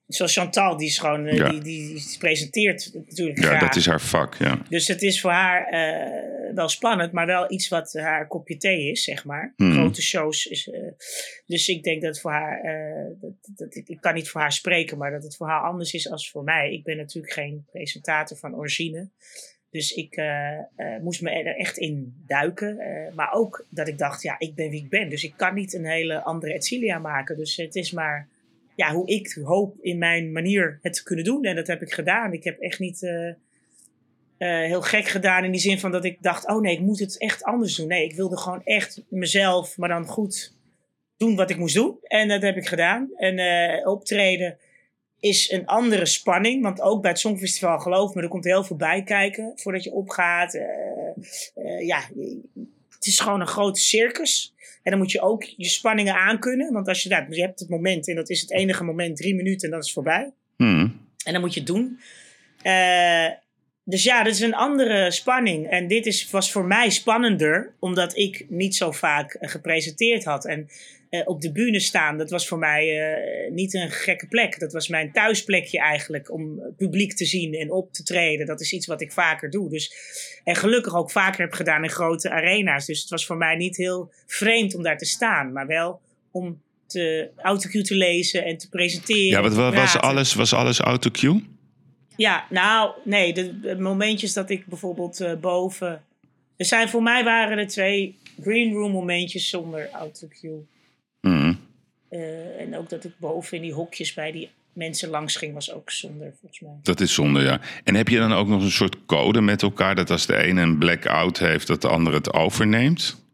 Zoals Chantal, die is gewoon, eh, Ja. die, die, die presenteert natuurlijk Ja, graag. dat is haar vak, ja. Dus het is voor haar eh, wel spannend, maar wel iets wat haar kopje thee is, zeg maar. Mhm. Grote shows. Is, eh, dus ik denk dat voor haar, dat, dat, ik, ik kan niet voor haar spreken, maar dat het voor haar anders is als voor mij. Ik ben natuurlijk geen presentator van origine. Dus ik moest me er echt in duiken. maar ook dat ik dacht, ja, ik ben wie ik ben. Dus ik kan niet een hele andere Etcilia maken. Dus het is maar ja, hoe ik hoop in mijn manier het te kunnen doen. En dat heb ik gedaan. Ik heb echt niet eh, eh, heel gek gedaan in die zin van dat ik dacht, oh nee, ik moet het echt anders doen. Nee, ik wilde gewoon echt mezelf, maar dan goed doen wat ik moest doen. En dat heb ik gedaan. En eh, optreden is een andere spanning. Want ook bij het Songfestival, geloof me, er komt heel veel bij kijken voordat je opgaat. Ja, het is gewoon een grote circus. En dan moet je ook je spanningen aankunnen. Want als je, nou, je hebt het moment, en dat is het enige moment, drie minuten en dan is het voorbij. Hmm. En dan moet je het doen. Eh, dus ja, dat is een andere spanning. En dit is, was voor mij spannender, omdat ik niet zo vaak eh, gepresenteerd had. En eh, op de bühne staan, dat was voor mij eh, niet een gekke plek. Dat was mijn thuisplekje eigenlijk, om publiek te zien en op te treden. Dat is iets wat ik vaker doe. Dus, en gelukkig ook vaker heb gedaan in grote arena's. Dus het was voor mij niet heel vreemd om daar te staan. Maar wel om te autocue te lezen en te presenteren. Ja, wat was praten. alles, was alles autocue? Ja, nou, nee, de, de momentjes dat ik bijvoorbeeld eh, boven. Er zijn voor mij waren er twee green room momentjes zonder autocue. Hmm. Eh, en ook dat ik boven in die hokjes bij die mensen langs ging, was ook zonder, volgens mij. Dat is zonde, ja. En heb je dan ook nog een soort code met elkaar... dat als de ene een blackout heeft, dat de ander het overneemt?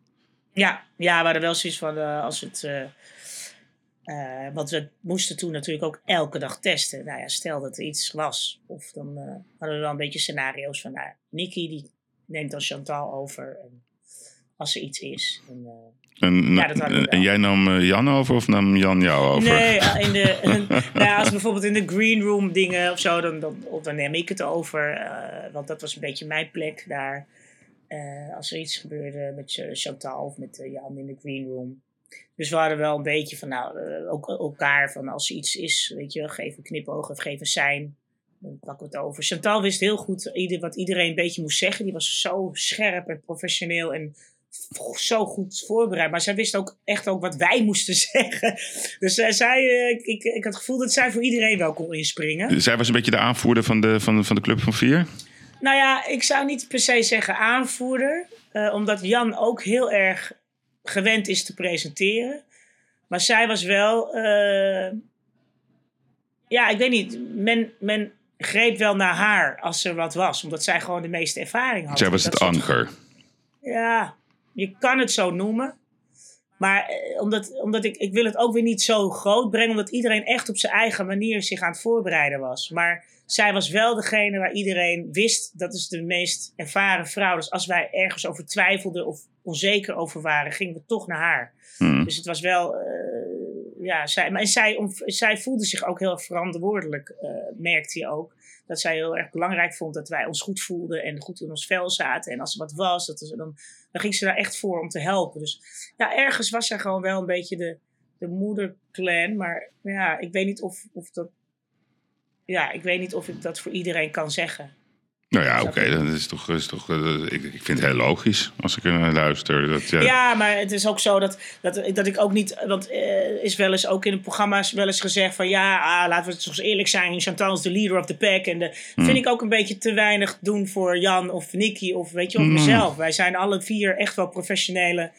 Ja, ja, we hadden wel zoiets van eh, als het. Uh, want we moesten toen natuurlijk ook elke dag testen. Nou ja, stel dat er iets was. Of dan hadden we wel een beetje scenario's van... Nou, Nicky die neemt dan Chantal over en als er iets is. En, en, ja, en jij nam Jan over of nam Jan jou over? Nee, in de, nou ja, als bijvoorbeeld in de green room dingen of zo, dan, dan, dan neem ik het over. want dat was een beetje mijn plek daar. als er iets gebeurde met Chantal of met Jan in de green room dus we hadden wel een beetje van, nou, ook elkaar van als er iets is, weet je, geef een knipoog of geef een sein. Dan pakken we het over. Chantal wist heel goed wat iedereen een beetje moest zeggen. Die was zo scherp en professioneel en zo goed voorbereid. Maar zij wist ook echt ook wat wij moesten zeggen. Dus uh, zij, uh, ik, ik, ik, had het gevoel dat zij voor iedereen wel kon inspringen. Zij was een beetje de aanvoerder van de, van, van de Club van Vier? Nou ja, ik zou niet per se zeggen aanvoerder. Uh, omdat Jan ook heel erg gewend is te presenteren. Maar zij was wel. Uh, ja, ik weet niet. Men, men greep wel naar haar als er wat was, omdat zij gewoon de meeste ervaring had. Zij was het anker. Ja, je kan het zo noemen. Maar eh, omdat, omdat ik, ik wil het ook weer niet zo groot brengen, omdat iedereen echt op zijn eigen manier zich aan het voorbereiden was. Maar zij was wel degene waar iedereen wist dat is de meest ervaren vrouw. Dus als wij ergens over twijfelden of onzeker over waren, gingen we toch naar haar. Hmm. Dus het was wel, uh, ja, zij, maar zij, om, zij voelde zich ook heel erg verantwoordelijk, uh, merkte je ook. Dat zij heel erg belangrijk vond dat wij ons goed voelden en goed in ons vel zaten. En als er wat was, dat dan, dan ging ze daar echt voor om te helpen. Dus ja, ergens was zij gewoon wel een beetje de, de moederclan. Maar ja, ik weet niet of, of dat. Ja, ik weet niet of ik dat voor iedereen kan zeggen. Nou ja, oké, dat is toch, is toch uh, ik, ik vind het heel logisch als ik er naar luister. Dat, ja. ja, maar het is ook zo dat, dat, dat ik ook niet, want uh, is wel eens ook in de programma's wel eens gezegd van ja, ah, laten we het eens eerlijk zijn, Chantal is de leader of the pack. En de, hmm. vind ik ook een beetje te weinig doen voor Jan of Nicky of weet je, of hmm. mezelf. Wij zijn alle vier echt wel professionele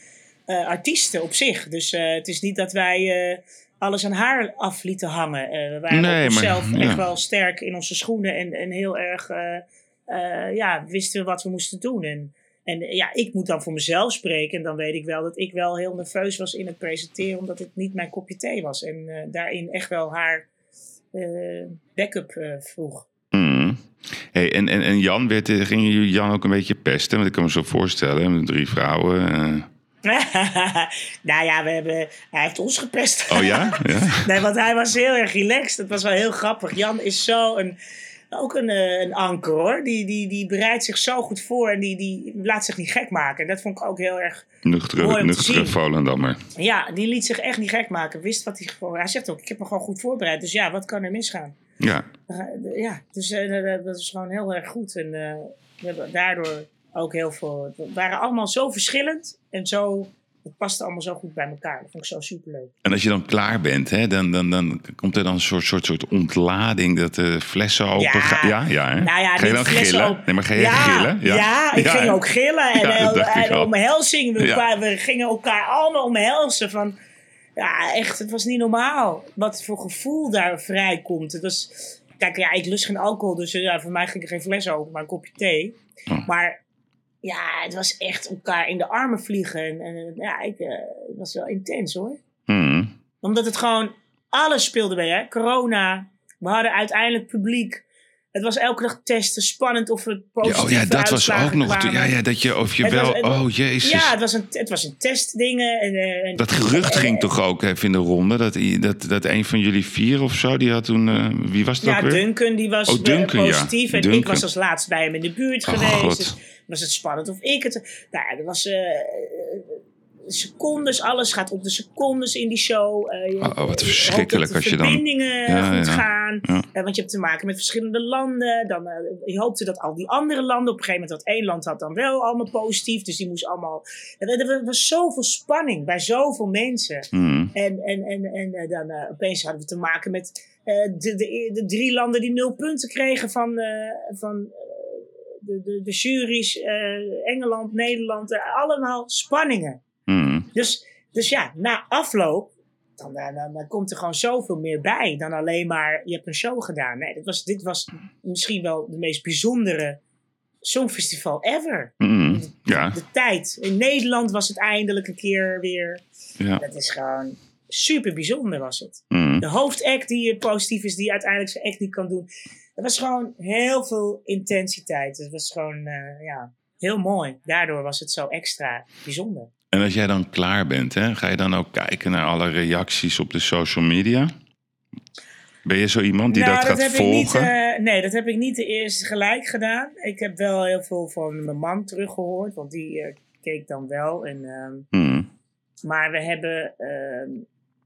uh, artiesten op zich. Dus het is niet dat wij alles aan haar af lieten hangen. we waren nee, zelf ja. echt wel sterk in onze schoenen en, en heel erg uh, ja, wisten we wat we moesten doen. En, en ja, ik moet dan voor mezelf spreken. En dan weet ik wel dat ik wel heel nerveus was in het presenteren, omdat het niet mijn kopje thee was. En uh, daarin echt wel haar uh, backup vroeg. Mm. Hey, en, en, en Jan, werd, ging je Jan ook een beetje pesten? Want ik kan me zo voorstellen, met drie vrouwen. nou ja, we hebben, hij heeft ons gepest. Oh ja? ja? nee, want hij was heel erg relaxed. Het was wel heel grappig. Jan is zo een ook een, eh, een anker hoor. Die, die, die bereidt zich zo goed voor en die, die laat zich niet gek maken. Dat vond ik ook heel erg nuchtere, nuchtere Volendammer. Ja, die liet zich echt niet gek maken. Wist wat hij gewoon... Hij zegt ook, ik heb me gewoon goed voorbereid. Dus ja, wat kan er misgaan? Ja. Ja, dus uh, dat is gewoon heel erg goed. En uh, we hebben daardoor ook heel veel... We waren allemaal zo verschillend en zo het past allemaal zo goed bij elkaar. Dat vond ik zo superleuk. En als je dan klaar bent, hè, dan, dan, dan komt er dan een soort, soort, soort ontlading dat de flessen open ja. gaan. Ja, ja, hè? Nou ja, ga je dan gillen? Nee, maar ga je gillen? Ja, ja ik ging ook gillen. En, en, en omhelzing. We, we gingen elkaar allemaal omhelzen. Van, ja, echt, het was niet normaal. Wat voor gevoel daar vrijkomt. Het was, kijk, ja, ik lust geen alcohol. Dus ja, voor mij ging er geen fles open, maar een kopje thee. Oh. Maar ja, het was echt elkaar in de armen vliegen. En, ja, ik, uh, het was wel intens hoor. Hmm. Omdat het gewoon, alles speelde mee hè. Corona, we hadden uiteindelijk publiek. Het was elke dag testen, spannend of het positief ja, Oh ja, dat was ook nog. Ja, ja, dat je of je wel. oh jezus. Ja, het was een, het was een testdingen. En, eh, en, dat gerucht ging toch ook even in de ronde dat, dat, dat een van jullie vier of zo, die had toen. Uh, wie was dat ja, ook weer? Duncan, die was oh, Duncan, positief. Ja. En Duncan. ik was als laatste bij hem in de buurt oh, geweest. Dus was het spannend of ik het. Nou ja, er was. Uh, secondes, alles gaat op de secondes in die show. Uh, oh, wat verschrikkelijk als je dan... verbindingen goed gaan. Uh, want je hebt te maken met verschillende landen. Dan, uh, je hoopte dat al die andere landen... Op een gegeven moment had één land had dan wel allemaal positief. Dus die moest allemaal... Er, was zoveel spanning bij zoveel mensen. Mm. En, en, en, en dan opeens hadden we te maken met... De, de, de, drie landen die nul punten kregen van, van de, de, de juries, Engeland, Nederland, allemaal spanningen. Dus, dus ja, na afloop, dan, dan, dan, komt er gewoon zoveel meer bij dan alleen maar je hebt een show gedaan. Nee, dit was, dit was misschien wel de meest bijzondere songfestival ever. Mm, ja. de, tijd. In Nederland was het eindelijk een keer weer. Ja. Dat is gewoon super bijzonder was het. Mm. De hoofdact die positief is, die uiteindelijk zijn act niet kan doen. Het was gewoon heel veel intensiteit. Het was gewoon, eh, ja, heel mooi. Daardoor was het zo extra bijzonder. En als jij dan klaar bent, hè, ga je dan ook kijken naar alle reacties op de social media? Ben je zo iemand die nou, dat gaat heb volgen? Niet, eh, nee, dat heb ik niet de eerste gelijk gedaan. Ik heb wel heel veel van mijn man teruggehoord, want die eh, keek dan wel. En, ehm, Mm. maar we hebben, ehm,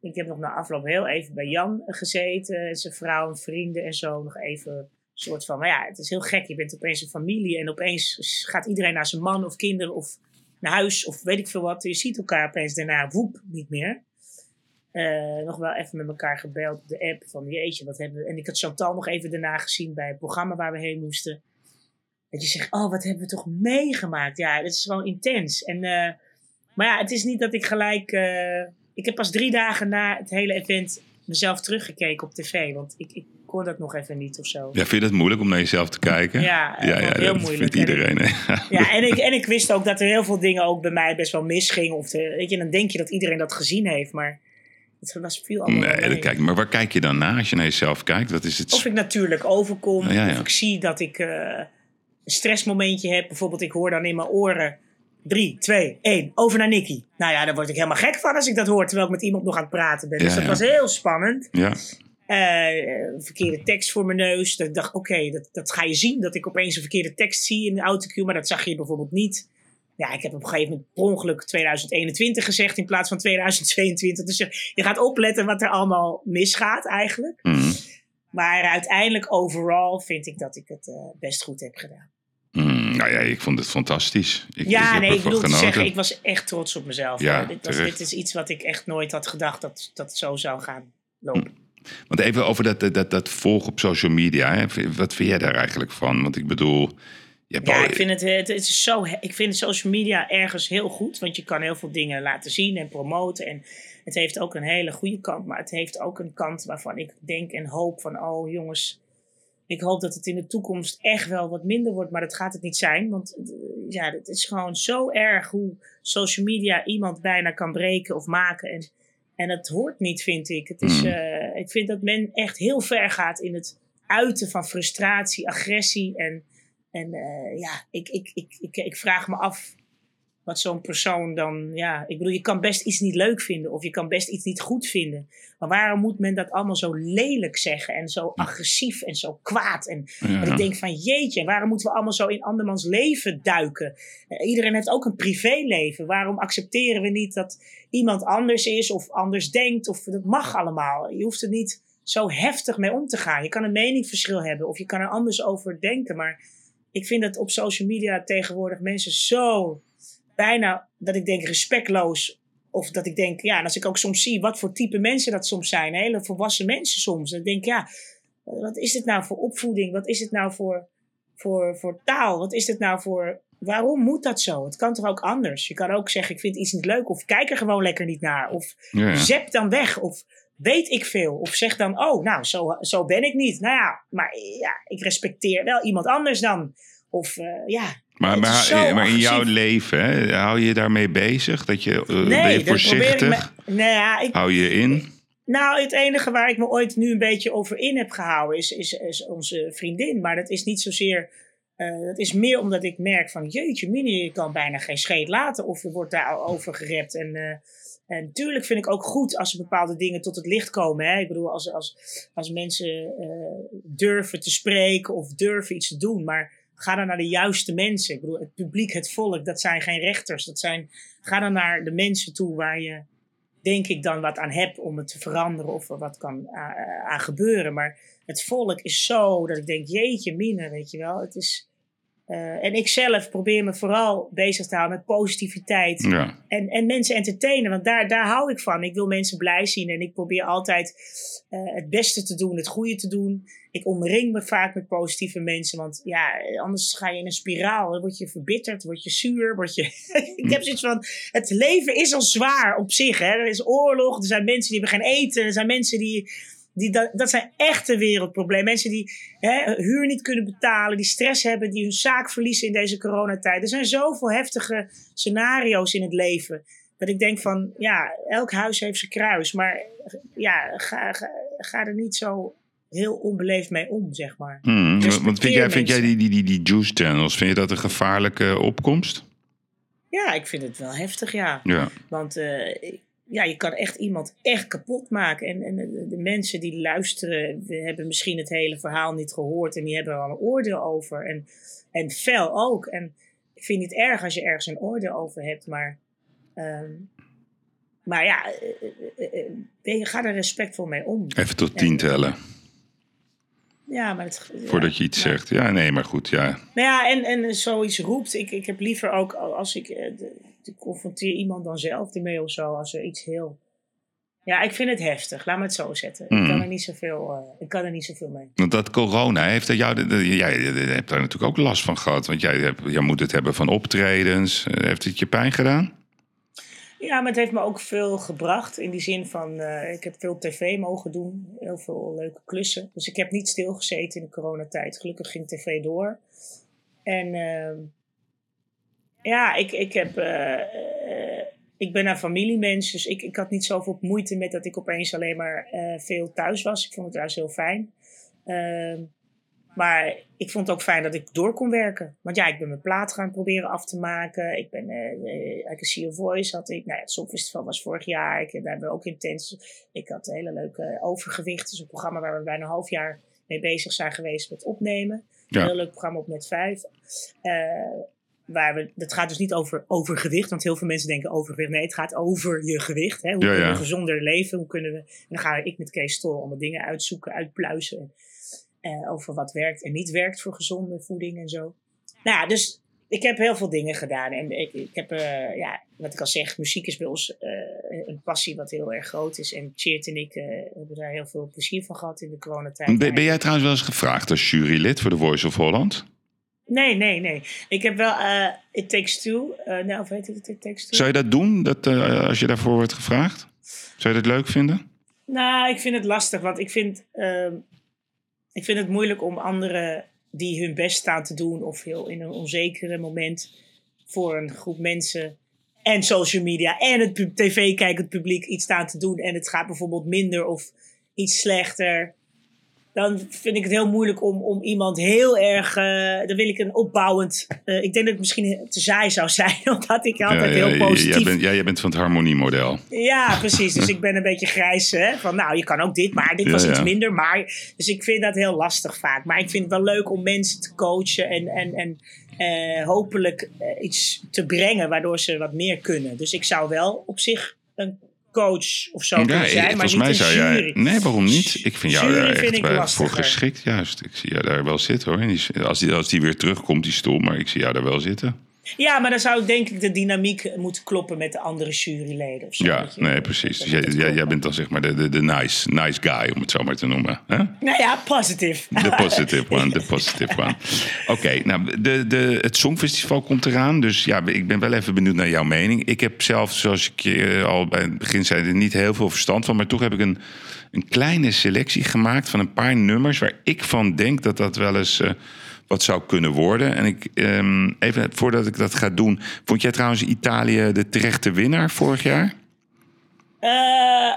ik heb nog na afloop heel even bij Jan gezeten, zijn vrouw en vrienden en zo. Nog even een soort van, maar ja, het is heel gek. Je bent opeens een familie en opeens gaat iedereen naar zijn man of kinderen of naar huis of weet ik veel wat. Je ziet elkaar opeens daarna, woep, niet meer. Eh, nog wel even met elkaar gebeld op de app van jeetje, wat hebben we... En ik had Chantal nog even daarna gezien bij het programma waar we heen moesten. Dat je zegt, oh, wat hebben we toch meegemaakt. Ja, dat is gewoon intens. En, eh, maar ja, het is niet dat ik gelijk... eh, ik heb pas drie dagen na het hele event mezelf teruggekeken op tv. Want ik kon dat nog even niet of zo. Ja, vind je dat moeilijk om naar jezelf te kijken? Ja, ja, ja heel dat moeilijk. vindt En ik- iedereen. hè. Ja, en ik, en ik wist ook dat er heel veel dingen ook bij mij best wel misgingen. Of de, weet je, dan denk je dat iedereen dat gezien heeft, maar het was veel allemaal Nee, dat kijk, maar waar kijk je dan naar als je naar jezelf kijkt? Wat is het? Of ik natuurlijk overkom, Ja, ja. of ik zie dat ik eh, een stressmomentje heb. Bijvoorbeeld, ik hoor dan in mijn oren 3, 2, 1, over naar Nicky. Nou ja, daar word ik helemaal gek van als ik dat hoor, terwijl ik met iemand nog aan het praten ben. Dus dat was heel spannend. Ja, verkeerde tekst voor mijn neus. Dat ik dacht, oké, dat, dat ga je zien. Dat ik opeens een verkeerde tekst zie in de autocue. Maar dat zag je bijvoorbeeld niet. Ja, ik heb op een gegeven moment per ongeluk 2021 gezegd in plaats van 2022. Dus je, je gaat opletten wat er allemaal misgaat eigenlijk. Mm. Maar uiteindelijk overal vind ik dat ik het eh, best goed heb gedaan. Mm, nou ja, ik vond het fantastisch. Ik, ja, heb nee, ik bedoel te zeggen, ik was echt trots op mezelf. Ja, dit, was, dit is iets wat ik echt nooit had gedacht dat, dat het zo zou gaan lopen. Want even over dat, dat, dat volg op social media. Hè. Wat vind jij daar eigenlijk van? Want ik bedoel, je Ja, al... ik vind het, het, het is zo, ik vind social media ergens heel goed. Want je kan heel veel dingen laten zien en promoten. En het heeft ook een hele goede kant. Maar het heeft ook een kant waarvan ik denk en hoop van... Oh jongens, ik hoop dat het in de toekomst echt wel wat minder wordt. Maar dat gaat het niet zijn. Want eh, ja, het is gewoon zo erg hoe social media iemand bijna kan breken of maken. En, en het hoort niet, vind ik. Het is, Mm. eh, ik vind dat men echt heel ver gaat in het uiten van frustratie, agressie en... En eh, ja, ik, ik, ik, ik, ik vraag me af wat zo'n persoon dan. Ja, ik bedoel, je kan best iets niet leuk vinden of je kan best iets niet goed vinden. Maar waarom moet men dat allemaal zo lelijk zeggen en zo agressief en zo kwaad? En Ja. dat ik denk van jeetje, waarom moeten we allemaal zo in andermans leven duiken? Eh, iedereen heeft ook een privéleven. Waarom accepteren we niet dat iemand anders is of anders denkt? Of dat mag allemaal. Je hoeft er niet zo heftig mee om te gaan. Je kan een meningsverschil hebben of je kan er anders over denken. Maar ik vind dat op social media tegenwoordig mensen zo bijna, dat ik denk respectloos. Of dat ik denk, ja, en als ik ook soms zie wat voor type mensen dat soms zijn. Hele volwassen mensen soms. Dan denk ik, ja, wat is dit nou voor opvoeding? Wat is dit nou voor, voor, voor taal? Wat is dit nou voor... Waarom moet dat zo? Het kan toch ook anders? Je kan ook zeggen, ik vind iets niet leuk. Of kijk er gewoon lekker niet naar. Of Ja, zep dan weg. Of weet ik veel. Of zeg dan, oh, nou, zo, zo ben ik niet. Nou ja, maar ja, ik respecteer wel iemand anders dan. Of eh, ja. Maar, het maar, in jouw leven, hè, hou je je daarmee bezig? Dat je, eh, ben je Nee, probeer ik voorzichtig? me... Nou ja, ik, Hou je in? Nou, het enige waar ik me ooit nu een beetje over in heb gehouden is, is, is onze vriendin. Maar dat is niet zozeer. eh dat is meer omdat ik merk van jeetje, Mini, je kan bijna geen scheet laten of er wordt daar over gerept. En, eh, en natuurlijk vind ik ook goed als er bepaalde dingen tot het licht komen. Hè? Ik bedoel, als, als, als mensen eh, durven te spreken of durven iets te doen. Maar ga dan naar de juiste mensen. Ik bedoel, het publiek, het volk, dat zijn geen rechters. Dat zijn, ga dan naar de mensen toe waar je denk ik dan wat aan heb om het te veranderen of er wat kan aan, gebeuren. Maar het volk is zo dat ik denk, jeetje mine, weet je wel. Het is, eh, en ik zelf probeer me vooral bezig te houden met positiviteit. Ja. En, en mensen entertainen, want daar, daar hou ik van. Ik wil mensen blij zien en ik probeer altijd eh, het beste te doen, het goede te doen. Ik omring me vaak met positieve mensen, want ja, anders ga je in een spiraal. Dan word je verbitterd, word je zuur, word je... ik heb zoiets van, het leven is al zwaar op zich. Hè? Er is oorlog, er zijn mensen die hebben geen eten, er zijn mensen die... Die, dat, dat zijn echte wereldproblemen. Mensen die hè, huur niet kunnen betalen, die stress hebben, die hun zaak verliezen in deze coronatijd. Er zijn zoveel heftige scenario's in het leven. Dat ik denk van, ja, elk huis heeft zijn kruis. Maar ja, ga, ga, ga er niet zo heel onbeleefd mee om, zeg maar. Hmm, want vind jij, vind jij die, die, die, die juice channels, vind je dat een gevaarlijke opkomst? Ja, ik vind het wel heftig, ja. Ja. Want eh, ja, je kan echt iemand echt kapot maken. En, en de, mensen die luisteren, hebben misschien het hele verhaal niet gehoord. En die hebben er al een oordeel over. En, en fel ook. En ik vind het niet erg als je ergens een oordeel over hebt. Maar, ehm, maar ja, eh, eh, eh, eh, ga er respectvol mee om. Even tot tien tellen, Ja, maar het, ja, voordat je iets maar- zegt. Ja, nee, maar goed, ja. Nou ja, en, en zoiets roept. Ik, ik heb liever ook, als ik eh, de, de confronteer iemand dan zelf ermee of zo, als er iets heel. Ja, ik vind het heftig. Laat me het zo zetten. Ik, Mm. kan er niet zoveel, eh, ik kan er niet zoveel mee. Want dat corona, heeft dat jou, jij hebt daar natuurlijk ook last van gehad. Want jij, hebt, jij moet het hebben van optredens. Eh, Heeft het je pijn gedaan? Ja, maar het heeft me ook veel gebracht. In die zin van, eh, ik heb veel tv mogen doen. Heel veel leuke klussen. Dus ik heb niet stilgezeten in de coronatijd. Gelukkig ging tv door. En ehm, ja, ik, ik heb... eh, ik ben een familiemens, dus ik, ik had niet zoveel moeite met dat ik opeens alleen maar veel thuis was. Ik vond het juist heel fijn. Maar ik vond het ook fijn dat ik door kon werken. Want ja, ik ben mijn plaat gaan proberen af te maken. Ik ben, eh eh, I See Your Voice had ik. Nou ja, het Songfestival was vorig jaar. Ik, daar hebben we ook intens. Ik had een hele leuke overgewicht. Dus een programma waar we bijna een half jaar mee bezig zijn geweest met opnemen. Ja. Een heel leuk programma op Net 5. Eh, waar we, het gaat dus niet over overgewicht, want heel veel mensen denken overgewicht. Nee, het gaat over je gewicht. Hè? Hoe Ja, kunnen we gezonder leven? Hoe kunnen we... En dan ga ik met Kees Tol allemaal dingen uitzoeken, uitpluizen. Eh, over wat werkt en niet werkt voor gezonde voeding en zo. Nou ja, dus ik heb heel veel dingen gedaan. En ik, ik heb, eh, ja, wat ik al zeg, muziek is bij ons eh, een passie wat heel erg groot is. En Cheert en ik hebben daar heel veel plezier van gehad in de coronatijd. Ben, ben jij trouwens wel eens gevraagd als jurylid voor The Voice of Holland? Nee, nee, nee. Ik heb wel eh It Takes Two. nou, of heet het It Takes Two? Zou je dat doen, dat, als je daarvoor wordt gevraagd? Zou je dat leuk vinden? Nou, ik vind het lastig, want ik vind, ehm, ik vind het moeilijk om anderen die hun best staan te doen of heel in een onzekere moment voor een groep mensen en social media en het tv-kijkend publiek iets staan te doen en het gaat bijvoorbeeld minder of iets slechter. Dan vind ik het heel moeilijk om, om iemand heel erg. eh, dan wil ik een opbouwend. eh, ik denk dat ik misschien te saai zou zijn, omdat ik altijd ja, heel positief Jij bent, ja, jij bent van het harmoniemodel. ja, precies. Dus ik ben een beetje grijs. Hè? Van nou, je kan ook dit, maar dit was iets minder. Maar, dus ik vind dat heel lastig vaak. Maar ik vind het wel leuk om mensen te coachen en, en, en eh, hopelijk iets te brengen waardoor ze wat meer kunnen. Dus ik zou wel op zich een coach of zo Ja, kunnen zijn, maar volgens niet mij zou jij. Nee, waarom niet? Ik vind jou daar echt bij- voor geschikt, juist. Ik zie jou daar wel zitten hoor. Die- Als die, als die weer terugkomt, die stoel, maar ik zie jou daar wel zitten. Ja, maar dan zou ik denk ik de dynamiek moeten kloppen met de andere juryleden. Of zo, Ja, je. nee, precies. Dus jij, jij, bent dan zeg maar de, de, de nice, nice guy, om het zo maar te noemen. hè? Nou ja, positief. De positive one, de positive one. Oké, nou, de, de, het Songfestival komt eraan. Dus ja, ik ben wel even benieuwd naar jouw mening. Ik heb zelf, zoals ik je eh, al bij het begin zei, er niet heel veel verstand van. Maar toch heb ik een, een kleine selectie gemaakt van een paar nummers... waar ik van denk dat dat wel eens eh, wat zou kunnen worden. En ik, ehm, even voordat ik dat ga doen... Vond jij trouwens Italië de terechte winnaar vorig jaar? Eh,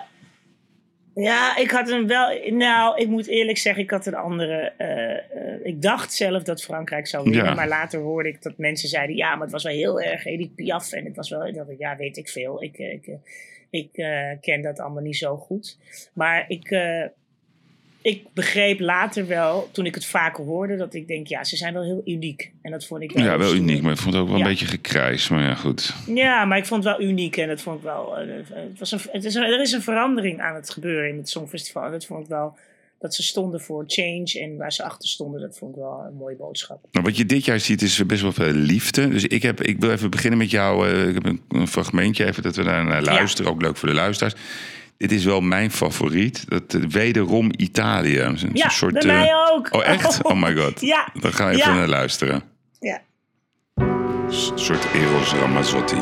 ja, ik had hem wel. Nou, ik moet eerlijk zeggen, ik had een andere. eh, eh, ik dacht zelf dat Frankrijk zou winnen, Ja. maar later hoorde ik dat mensen zeiden: ja, maar het was wel heel erg Edith Piaf. En het was wel. Ik dacht, ja, weet ik veel. Ik, ik, ik ken dat allemaal niet zo goed. Maar ik. Eh, ik begreep later wel, toen ik het vaker hoorde, dat ik denk, ja, ze zijn wel heel uniek. En dat vond ik wel Ja, wel uniek, maar ik vond het ook wel een beetje gekrijs. Maar ja, goed. Ja, maar ik vond het wel uniek en dat vond ik wel. eh, het was een, het is een, er is een verandering aan het gebeuren in het Songfestival. En dat vond ik wel. Dat ze stonden voor change en waar ze achter stonden, dat vond ik wel een mooie boodschap. Nou, wat je dit jaar ziet is best wel veel liefde. Dus ik, heb, ik wil even beginnen met jou. eh, ik heb een, een fragmentje even dat we daar naar luisteren. Ook leuk voor de luisteraars. Dit is wel mijn favoriet. Dat, eh, wederom Italië. Een Ja, soort, bij eh, mij ook. Oh, echt? Oh my god. Ja. Dan ga je Ja. even naar luisteren. Ja. Een soort Eros Ramazzotti.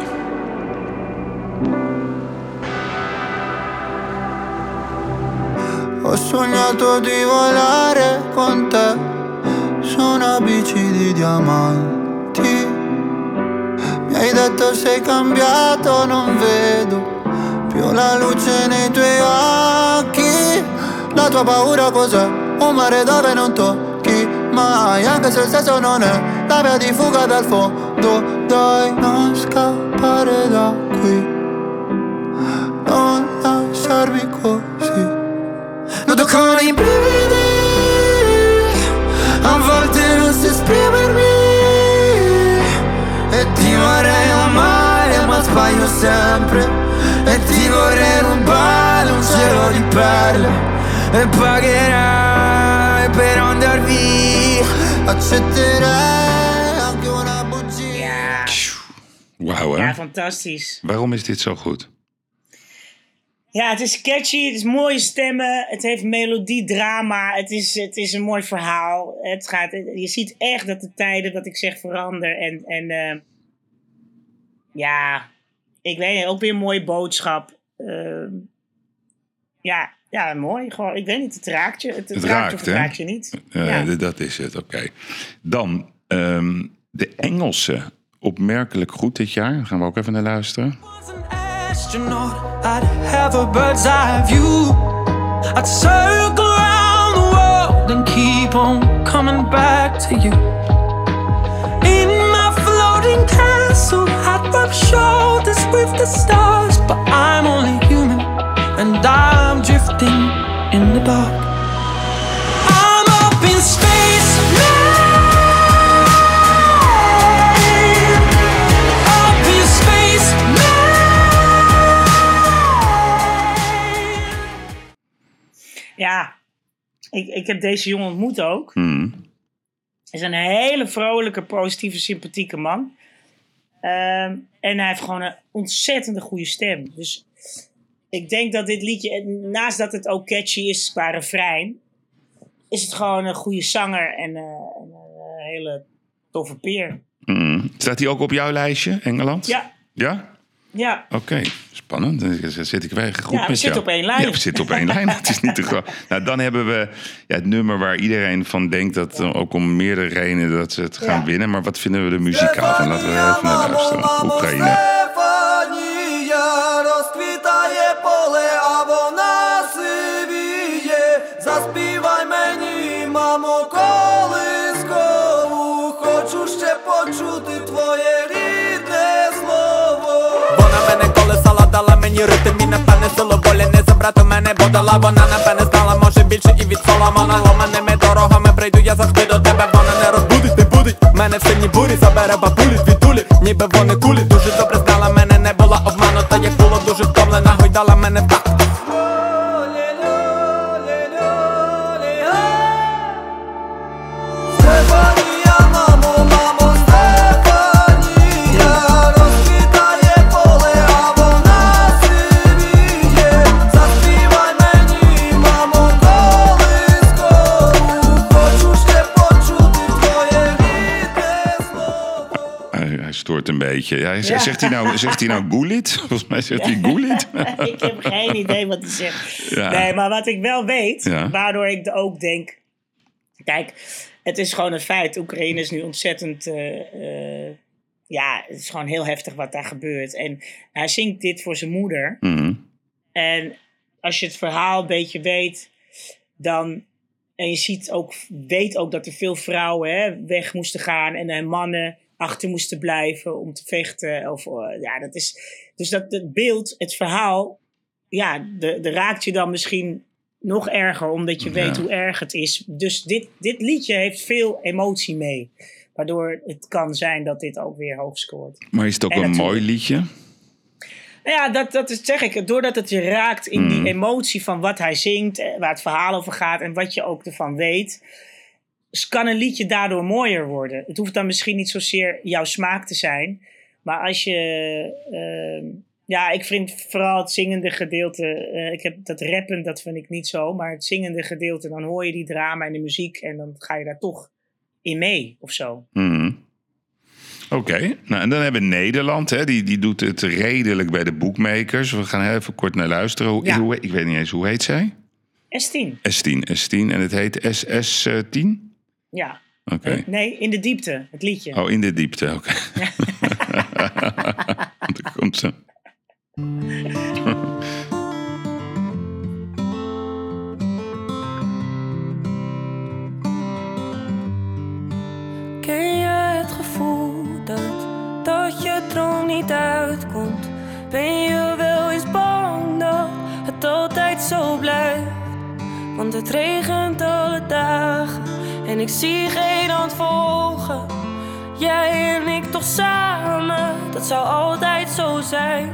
Ho sognato di volare con te su una bici di diamanti. Mi hai detto sei cambiato, non vedo più la luce nei tuoi occhi. La tua paura cos'è? Un mare dove non tocchi mai, anche se il senso non è la via di fuga dal fondo. Dai, non scappare da qui, non lasciarmi così. Nudo con i brividi, a volte non so esprimermi. E ti vorrei amare, ma sbaglio sempre. Vorrei rubare un cielo di perle. E pagherai per andar via. Accetterei anche una bugia. Ja, Wauw, hè? ja, fantastisch. Waarom is dit zo goed? Ja, het is catchy, het is mooie stemmen, het heeft melodie, drama, het is, het is een mooi verhaal. Het gaat, je ziet echt dat de tijden, wat ik zeg, veranderen. En, en eh, ja, ik weet niet, ook weer een mooie boodschap. Ehm, ja, ja, mooi. Gewoon, ik weet niet, het raakt je. Het, het Het raakt, raakt, of het hè? raakt je niet. Eh, ja. Dat is het, oké. Dan ehm, de Engelse. Opmerkelijk goed dit jaar. Daar gaan we ook even naar luisteren. was an astronaut, I'd have a bird's eye view. I'd circle around the world and keep on coming back to you. In my floating castle, I'd rub shoulders with the stars, but I'm only human and I'm drifting in the dark. I'm up in space now. Up in space now. ja, ik, ik heb deze jongen ontmoet ook. Hij is een hele vrolijke, positieve, sympathieke man. Ehm, en hij heeft gewoon een ontzettende goede stem. Dus ik denk dat dit liedje, naast dat het ook catchy is qua refrein, is het gewoon een goede zanger en eh, een, eh, hele toffe peer. Hmm. Staat hij ook op jouw lijstje, Engeland? Ja, Ja? Ja. Oké, spannend. Dan zit ik weer goed Ja, we met zitten jou. op één lijn. Ja, we zitten op één lijn. Het is niet te groot. Nou, dan hebben we ja, het nummer waar iedereen van denkt dat eh, ook om meerdere redenen dat ze het gaan Ja. winnen. Maar wat vinden we er muzikaal van? Laten we even naar luisteren. Oekraïne. Дала мені ритм і напевне силу волі не забрати мене, бо дала вона напевне знала, може більше і від Соломона Ломаними дорогами прийду, я завжди до тебе, вона не розбудить, не будить. Мене в синій бурі забере бабулі звідулі, ніби вони кулі. Дуже добре знала мене, не була обманута, як було дуже втомлена, гойдала мене в Een beetje. Ja. Zegt hij nou, zegt hij nou Gulit? Volgens mij zegt hij Gulit. ik heb geen idee wat hij zegt. Nee, maar wat ik wel weet, waardoor ik ook denk... Kijk, het is gewoon een feit. Oekraïne is nu ontzettend... eh, eh, ja, het is gewoon heel heftig wat daar gebeurt. En hij zingt dit voor zijn moeder. Mhm. En als je het verhaal een beetje weet, dan. En je ziet ook, weet ook dat er veel vrouwen hè, weg moesten gaan en eh, mannen achter moesten blijven om te vechten. Of, eh, ja, dat is, dus dat het beeld, het verhaal, ja, de, de raakt je dan misschien nog erger, omdat je Ja. weet hoe erg het is. Dus dit, dit liedje heeft veel emotie mee. Waardoor het kan zijn dat dit ook weer hoog scoort. Maar is het ook En een mooi liedje? Nou Ja, dat, dat is, zeg ik. Doordat het je raakt in Mm. die emotie van wat hij zingt, eh, waar het verhaal over gaat en wat je ook ervan weet, kan een liedje daardoor mooier worden. Het hoeft dan misschien niet zozeer jouw smaak te zijn, maar als je. ehm, ja, ik vind vooral het zingende gedeelte. eh, ik heb dat rappen, dat vind ik niet zo. Maar het zingende gedeelte, dan hoor je die drama en de muziek. En dan ga je daar toch in mee of zo. Mhm. Oké, nou en dan hebben we Nederland, hè, die, die doet het redelijk bij de boekmakers. We gaan even kort naar luisteren. Hoe, Ja. hoe, ik weet niet eens, hoe heet zij? S10. S10, S10 en het heet SS10? Ja. Oké. Nee, in de diepte, het liedje. Oh, in de diepte, oké. Daar komt ze. Ken je het gevoel dat, dat je droom niet uitkomt? Ben je wel eens bang dat het altijd zo blijft? Want het regent alle dagen en ik zie geen hand volgen. Jij en ik toch samen, dat zou altijd zo zijn.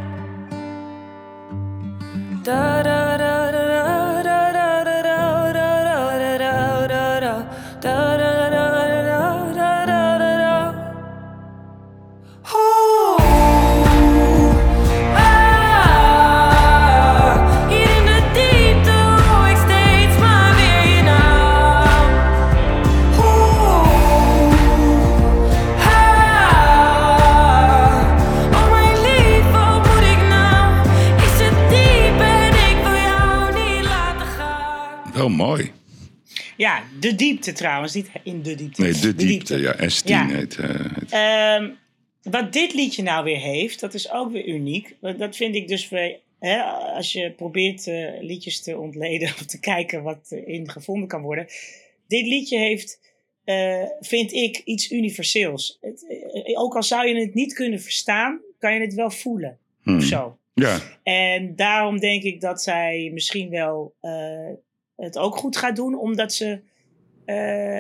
Mooi. Ja, de diepte trouwens, niet in de diepte. Nee, de diepte. Ja, S10 Ja. heet eh. Ehm, wat dit liedje nou weer heeft, dat is ook weer uniek. Dat vind ik dus, hè, als je probeert eh, liedjes te ontleden of te kijken wat erin gevonden kan worden. Dit liedje heeft, eh, vind ik, iets universeels. Het, ook al zou je het niet kunnen verstaan, kan je het wel voelen. Hmm. Of zo. Ja, En daarom denk ik dat zij misschien wel het ook goed gaat doen, omdat ze eh,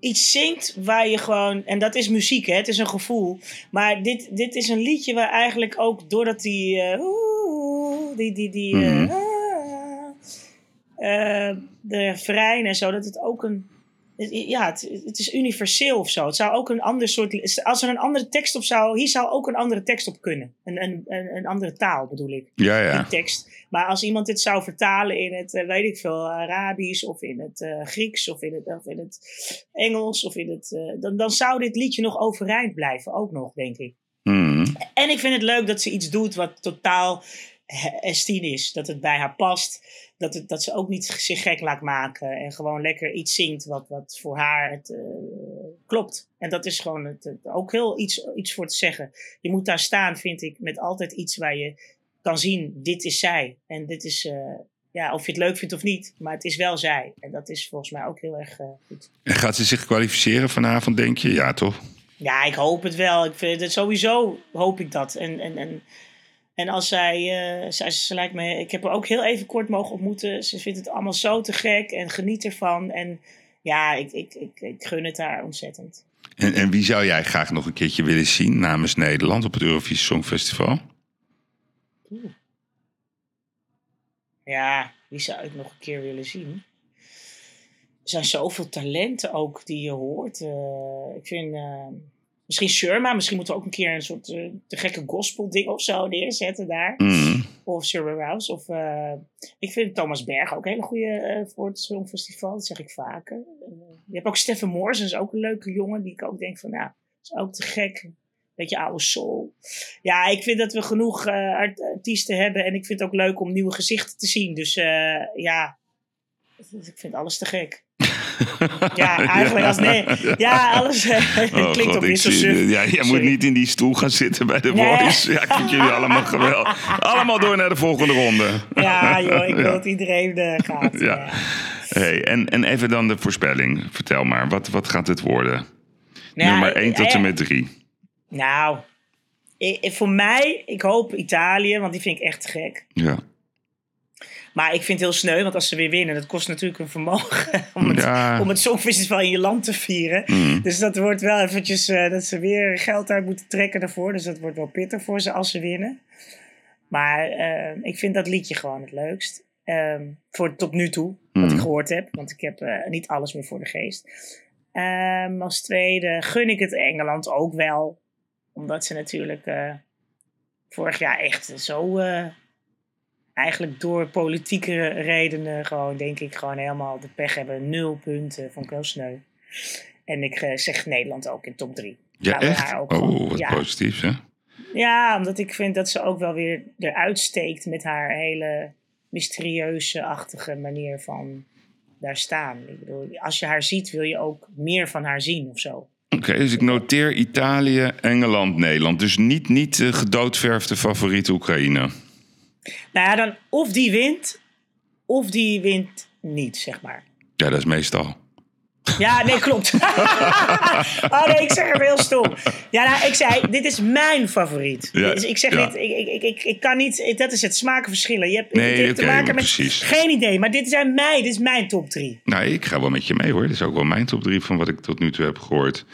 iets zingt waar je gewoon. En dat is muziek, hè? het is een gevoel. Maar dit, dit is een liedje waar eigenlijk ook doordat die. oeh, die, die, die eh, Mhm. ah, de refrein en zo, dat het ook een. Ja, het, het is universeel of zo. Het zou ook een ander soort. Als er een andere tekst op zou. Hier zou ook een andere tekst op kunnen. Een, een, een, andere taal bedoel ik ja, ja. tekst. Maar als iemand dit zou vertalen in het, eh, weet ik veel, Arabisch of in het eh, Grieks of in het, of in het Engels of in het, eh, dan, dan zou dit liedje nog overeind blijven, ook nog, denk ik. Hmm. En ik vind het leuk dat ze iets doet wat totaal S10 is. Dat het bij haar past. Dat, het, dat ze ook niet zich gek laat maken. En gewoon lekker iets zingt wat, wat voor haar het, eh, klopt. En dat is gewoon het, het- ook heel iets, iets voor te zeggen. Je moet daar staan, vind ik, met altijd iets waar je kan zien. Dit is zij. En dit is, eh, ja, of je het leuk vindt of niet. Maar het is wel zij. En dat is volgens mij ook heel erg eh, goed. En gaat ze zich kwalificeren vanavond, denk je? Ja, toch? Ja, ik hoop het wel. Ik vind het sowieso hoop ik dat. En, en, en, en als zij, eh, zij ze lijkt me, ik heb haar ook heel even kort mogen ontmoeten. Ze vindt het allemaal zo te gek en geniet ervan. En ja, ik, ik, ik, ik gun het haar ontzettend. En, en wie zou jij graag nog een keertje willen zien namens Nederland op het Eurovisie Songfestival? Ja, wie zou ik nog een keer willen zien? Er zijn zoveel talenten ook die je hoort. Eh, ik vind eh, misschien Sherma, misschien moeten we ook een keer een soort eh, te gekke gospel ding of zo neerzetten daar. Hmm. Of Sherma Rouse. Of eh, ik vind Thomas Berg ook een hele goede eh, voor het Songfestival. Dat zeg ik vaker. Je hebt ook Stefan Moors, dat is ook een leuke jongen. Die ik ook denk van, nou, is ook te gek. Beetje oude soul. Ja, ik vind dat we genoeg art- artiesten hebben. En ik vind het ook leuk om nieuwe gezichten te zien. Dus ja, ik vind alles te gek. Ja, eigenlijk als nee. Ja, alles eh, Oh, klinkt God, ook ik zo suf. Ja, jij moet niet in die stoel gaan zitten bij de Nee. Voice. Ja, ik vind jullie allemaal geweldig. Allemaal door naar de volgende ronde. Ja, joh, ik wil dat iedereen eh, gaat. Ja. Hey, en, en even dan de voorspelling. Vertel maar, wat, wat gaat het worden? Nou, Nummer 1 tot eh, en met 3. Nou, i- i- voor mij, ik hoop Italië, want die vind ik echt gek. Ja. Maar ik vind het heel sneu, want als ze weer winnen, dat kost natuurlijk een vermogen om het, Ja. om het Songfestival in je land te vieren. Mm. Dus dat wordt wel eventjes, eh, dat ze weer geld uit moeten trekken daarvoor. Dus dat wordt wel pittig voor ze als ze winnen. Maar eh, ik vind dat liedje gewoon het leukst. Ehm, voor tot nu toe, wat Mm. ik gehoord heb. Want ik heb eh, niet alles meer voor de geest. Ehm, als tweede gun ik het Engeland ook wel. Omdat ze natuurlijk vorig jaar echt zo... eh, eigenlijk door politieke redenen gewoon, denk ik, gewoon helemaal de pech hebben. Nul punten, vond ik wel sneu. En ik eh, zeg Nederland ook in top drie. Ja, echt? ook Oh, gewoon- wat ja. positief, hè? Ja, omdat ik vind dat ze ook wel weer eruit steekt met haar hele mysterieuze-achtige manier van daar staan. Ik bedoel, als je haar ziet, wil je ook meer van haar zien of zo. Oké, dus ik noteer Italië, Engeland, Nederland. Dus niet, niet de gedoodverfde favoriete Oekraïne. Nou ja, dan of die wint, of die wint niet, zeg maar. Ja, dat is meestal. Ja, nee, klopt. oh nee, ik zeg hem heel stom. Ja, nou, ik zei, dit is mijn favoriet. Ja, Dus ik zeg ja. niet, ik, ik, ik, ik, kan niet, dat is het smakenverschillen. Je hebt, Nee, te maken met, precies. geen idee, maar dit zijn mij, dit is mijn top drie. Nou, ik ga wel met je mee hoor. Dit is ook wel mijn top 3 van wat ik tot nu toe heb gehoord.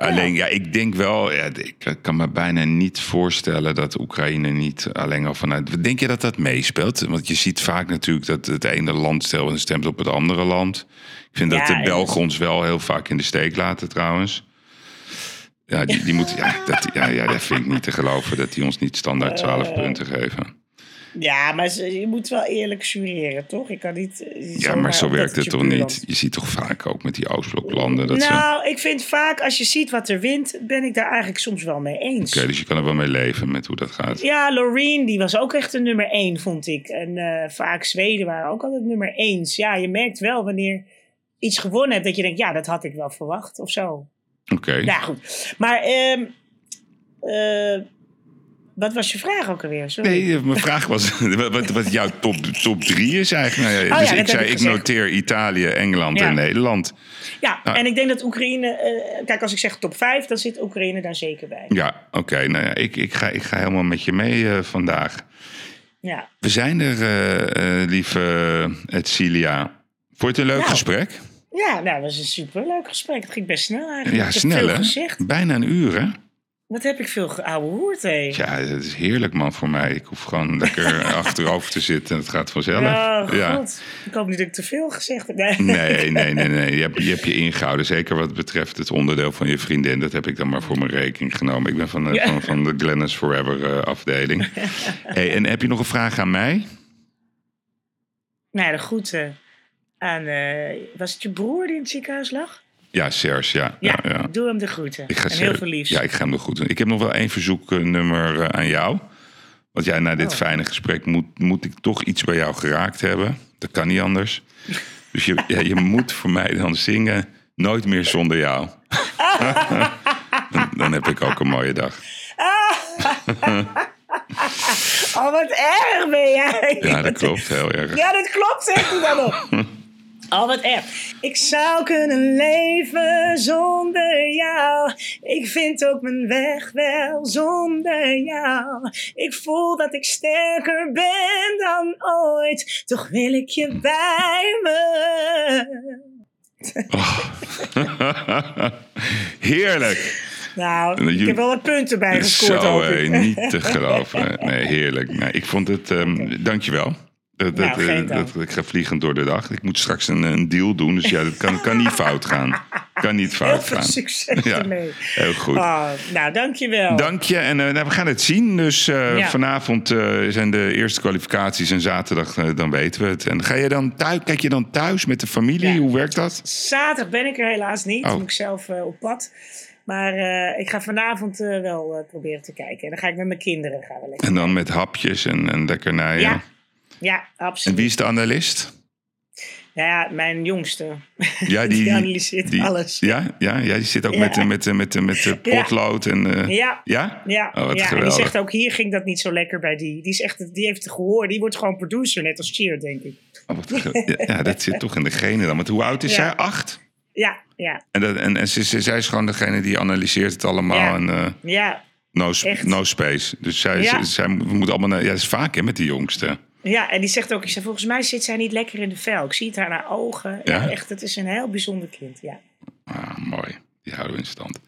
Alleen, ja, ik denk wel, ja, ik kan me bijna niet voorstellen dat Oekraïne niet alleen al vanuit. Denk je dat dat meespeelt? Want je ziet vaak natuurlijk dat het ene land en stemt op het andere land. Ik vind dat de Belgen ons wel heel vaak in de steek laten trouwens. Ja, die, die moeten, ja, dat, ja, ja, dat vind ik niet te geloven dat die ons niet standaard 12 punten geven. Ja, maar ze- je moet wel eerlijk jureren, toch? Ik kan niet. eh, Ja, maar zo werkt het toch niet? Je ziet toch vaak ook met die Oostbloklanden dat ze. Nou, ik vind vaak als je ziet wat er wint, ben ik daar eigenlijk soms wel mee eens. Oké, dus je kan er wel mee leven met hoe dat gaat. Ja, Loreen, die was ook echt een nummer één, vond ik. En eh, vaak Zweden waren ook altijd nummer eens. Ja, je merkt wel wanneer iets gewonnen hebt, dat je denkt, ja, dat had ik wel verwacht of zo. Oké. Ja, goed. Maar, ehm, eh, wat was je vraag ook alweer? Sorry. Nee, mijn vraag was wat, wat jouw top, top drie is eigenlijk. Nou ja, Oh dus ja, ik zei, ik noteer Italië, Engeland Ja. en Nederland. Ja, en ik denk dat Oekraïne, eh, kijk, als ik zeg top 5, dan zit Oekraïne daar zeker bij. Ja, oké. nou ja, ik, ik, ga, ik ga helemaal met je mee eh, vandaag. Ja. We zijn er, eh, eh, lieve Edcilia. Vond je het een leuk Nou. gesprek? Ja, nou, dat was een superleuk gesprek. Het ging best snel eigenlijk. Ja, snel hè? Bijna een uur hè? Wat heb ik veel geouwe hoerd, hé. Ja, het is heerlijk man voor mij. Ik hoef gewoon lekker achterover te zitten en het gaat vanzelf. Oh, ja. Ik hoop niet dat ik te veel gezegd heb. Nee. Nee, nee, nee, nee. Je hebt, je hebt je ingehouden. Zeker wat betreft het onderdeel van je vriendin. Dat heb ik dan maar voor mijn rekening genomen. Ik ben van, de- Ja. van, van de Glennis Forever eh, afdeling. Hey, en heb je nog een vraag aan mij? Nou, de groeten aan... eh, was het je broer die in het ziekenhuis lag? Ja, Serge, ja. Ja, ja, ja. doe hem de groeten. Ik ga en heel veel liefs. Ja, ik ga hem goed doen. Ik heb nog wel één verzoeknummer eh, aan jou. Want jij na dit Oh. fijne gesprek moet, moet ik toch iets bij jou geraakt hebben. Dat kan niet anders. Dus je, ja, je moet voor mij dan zingen Nooit meer zonder jou. dan, dan heb ik ook een mooie dag. Oh, wat erg ben jij. Ja, dat klopt. Heel erg. Ja, dat klopt, zegt hij dan nog. Oh, wat erg. Ik zou kunnen leven zonder jou. Ik vind ook mijn weg wel zonder jou. Ik voel dat ik sterker ben dan ooit. Toch wil ik je bij me. Heerlijk. Nou, ik Je- heb wel wat punten bijgescoord. Zo, hoop hé, ik. niet te geloven. Nee, heerlijk. Nee, ik vond het... ehm dankjewel. Dat, dat, Nou, geen eh, dat, ik ga vliegend door de dag. Ik moet straks een, een deal doen. Dus ja, dat kan, kan niet fout gaan. Kan niet Heel fout veel gaan. succes Ja, ermee. heel goed. Oh, nou, dankjewel. Dank je. En eh, nou, we gaan het zien. Dus eh, Ja. vanavond eh, zijn de eerste kwalificaties en zaterdag eh, dan weten we het. En ga je dan thuis, kijk je dan thuis met de familie? Ja. Hoe werkt dat? Zaterdag ben ik er helaas niet. Oh. Moet ik zelf eh, op pad. Maar eh, ik ga vanavond eh, wel eh, proberen te kijken. En dan ga ik met mijn kinderen gaan we lekker. En dan met hapjes en, en lekkernijen. Ja, ja, En absoluut. wie is de analist? Ja, ja, mijn jongste. Ja, Die analyseert die- alles. Ja, ja, ja, die zit ook Ja. met, de- met, de- met, de- met de potlood. En, eh, Ja. Ja? Ja, Oh, ja en die zegt ook, hier ging dat niet zo lekker bij die. Die, is echt, die heeft het gehoord. Die wordt gewoon producer, net als Cheer, denk ik. Oh, ja, dat zit toch in de genen dan. Want hoe oud is zij? Acht? Ja, ja, En, dat, en, en ze, ze- zij is gewoon degene die analyseert het allemaal. Ja. En, eh, ja. no, sp- no space. Dus zij, zij, we moeten allemaal... naar- Ja, dat is vaak hè, met die jongste. Ja, en die zegt ook, ik zeg, volgens mij zit zij niet lekker in de vel. Ik zie het haar ogen. Ja, Ja? echt, het is een heel bijzonder kind, ja. Ah, mooi. Die houden we in stand.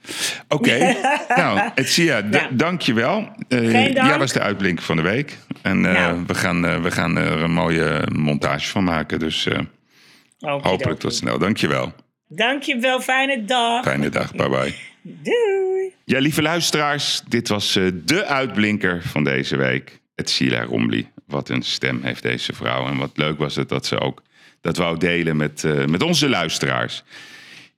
Oké, nou, Etsia, d- Ja. dank je wel. Dank. Jij was de uitblinker van de week. En eh, Nou. we, gaan, eh, we gaan er een mooie montage van maken. Dus eh, hopelijk tot snel. Dank je wel. Dankjewel, fijne dag. Fijne dag. Bye bye. Doei. Ja, lieve luisteraars, dit was eh, de uitblinker van deze week. Het Sheila Rombly. Wat een stem heeft deze vrouw. En wat leuk was het dat ze ook dat wou delen met, eh, met onze luisteraars.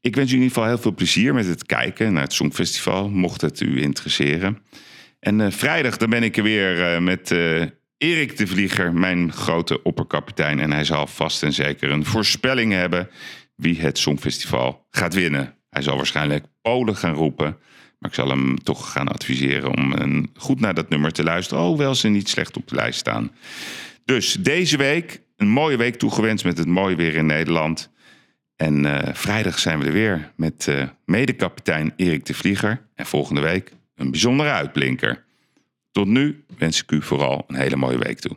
Ik wens u in ieder geval heel veel plezier met het kijken naar het Songfestival, mocht het u interesseren. En eh, vrijdag dan ben ik er weer eh, met Erik de Vlieger, mijn grote opperkapitein. En hij zal vast en zeker een voorspelling hebben wie het Songfestival gaat winnen. Hij zal waarschijnlijk Polen gaan roepen. Maar ik zal hem toch gaan adviseren om een, goed naar dat nummer te luisteren. Hoewel ze niet slecht op de lijst staan. Dus deze week een mooie week toegewenst met het mooie weer in Nederland. En eh, vrijdag zijn we er weer met uh, medekapitein Erik de Vlieger. En volgende week een bijzondere uitblinker. Tot nu wens ik u vooral een hele mooie week toe.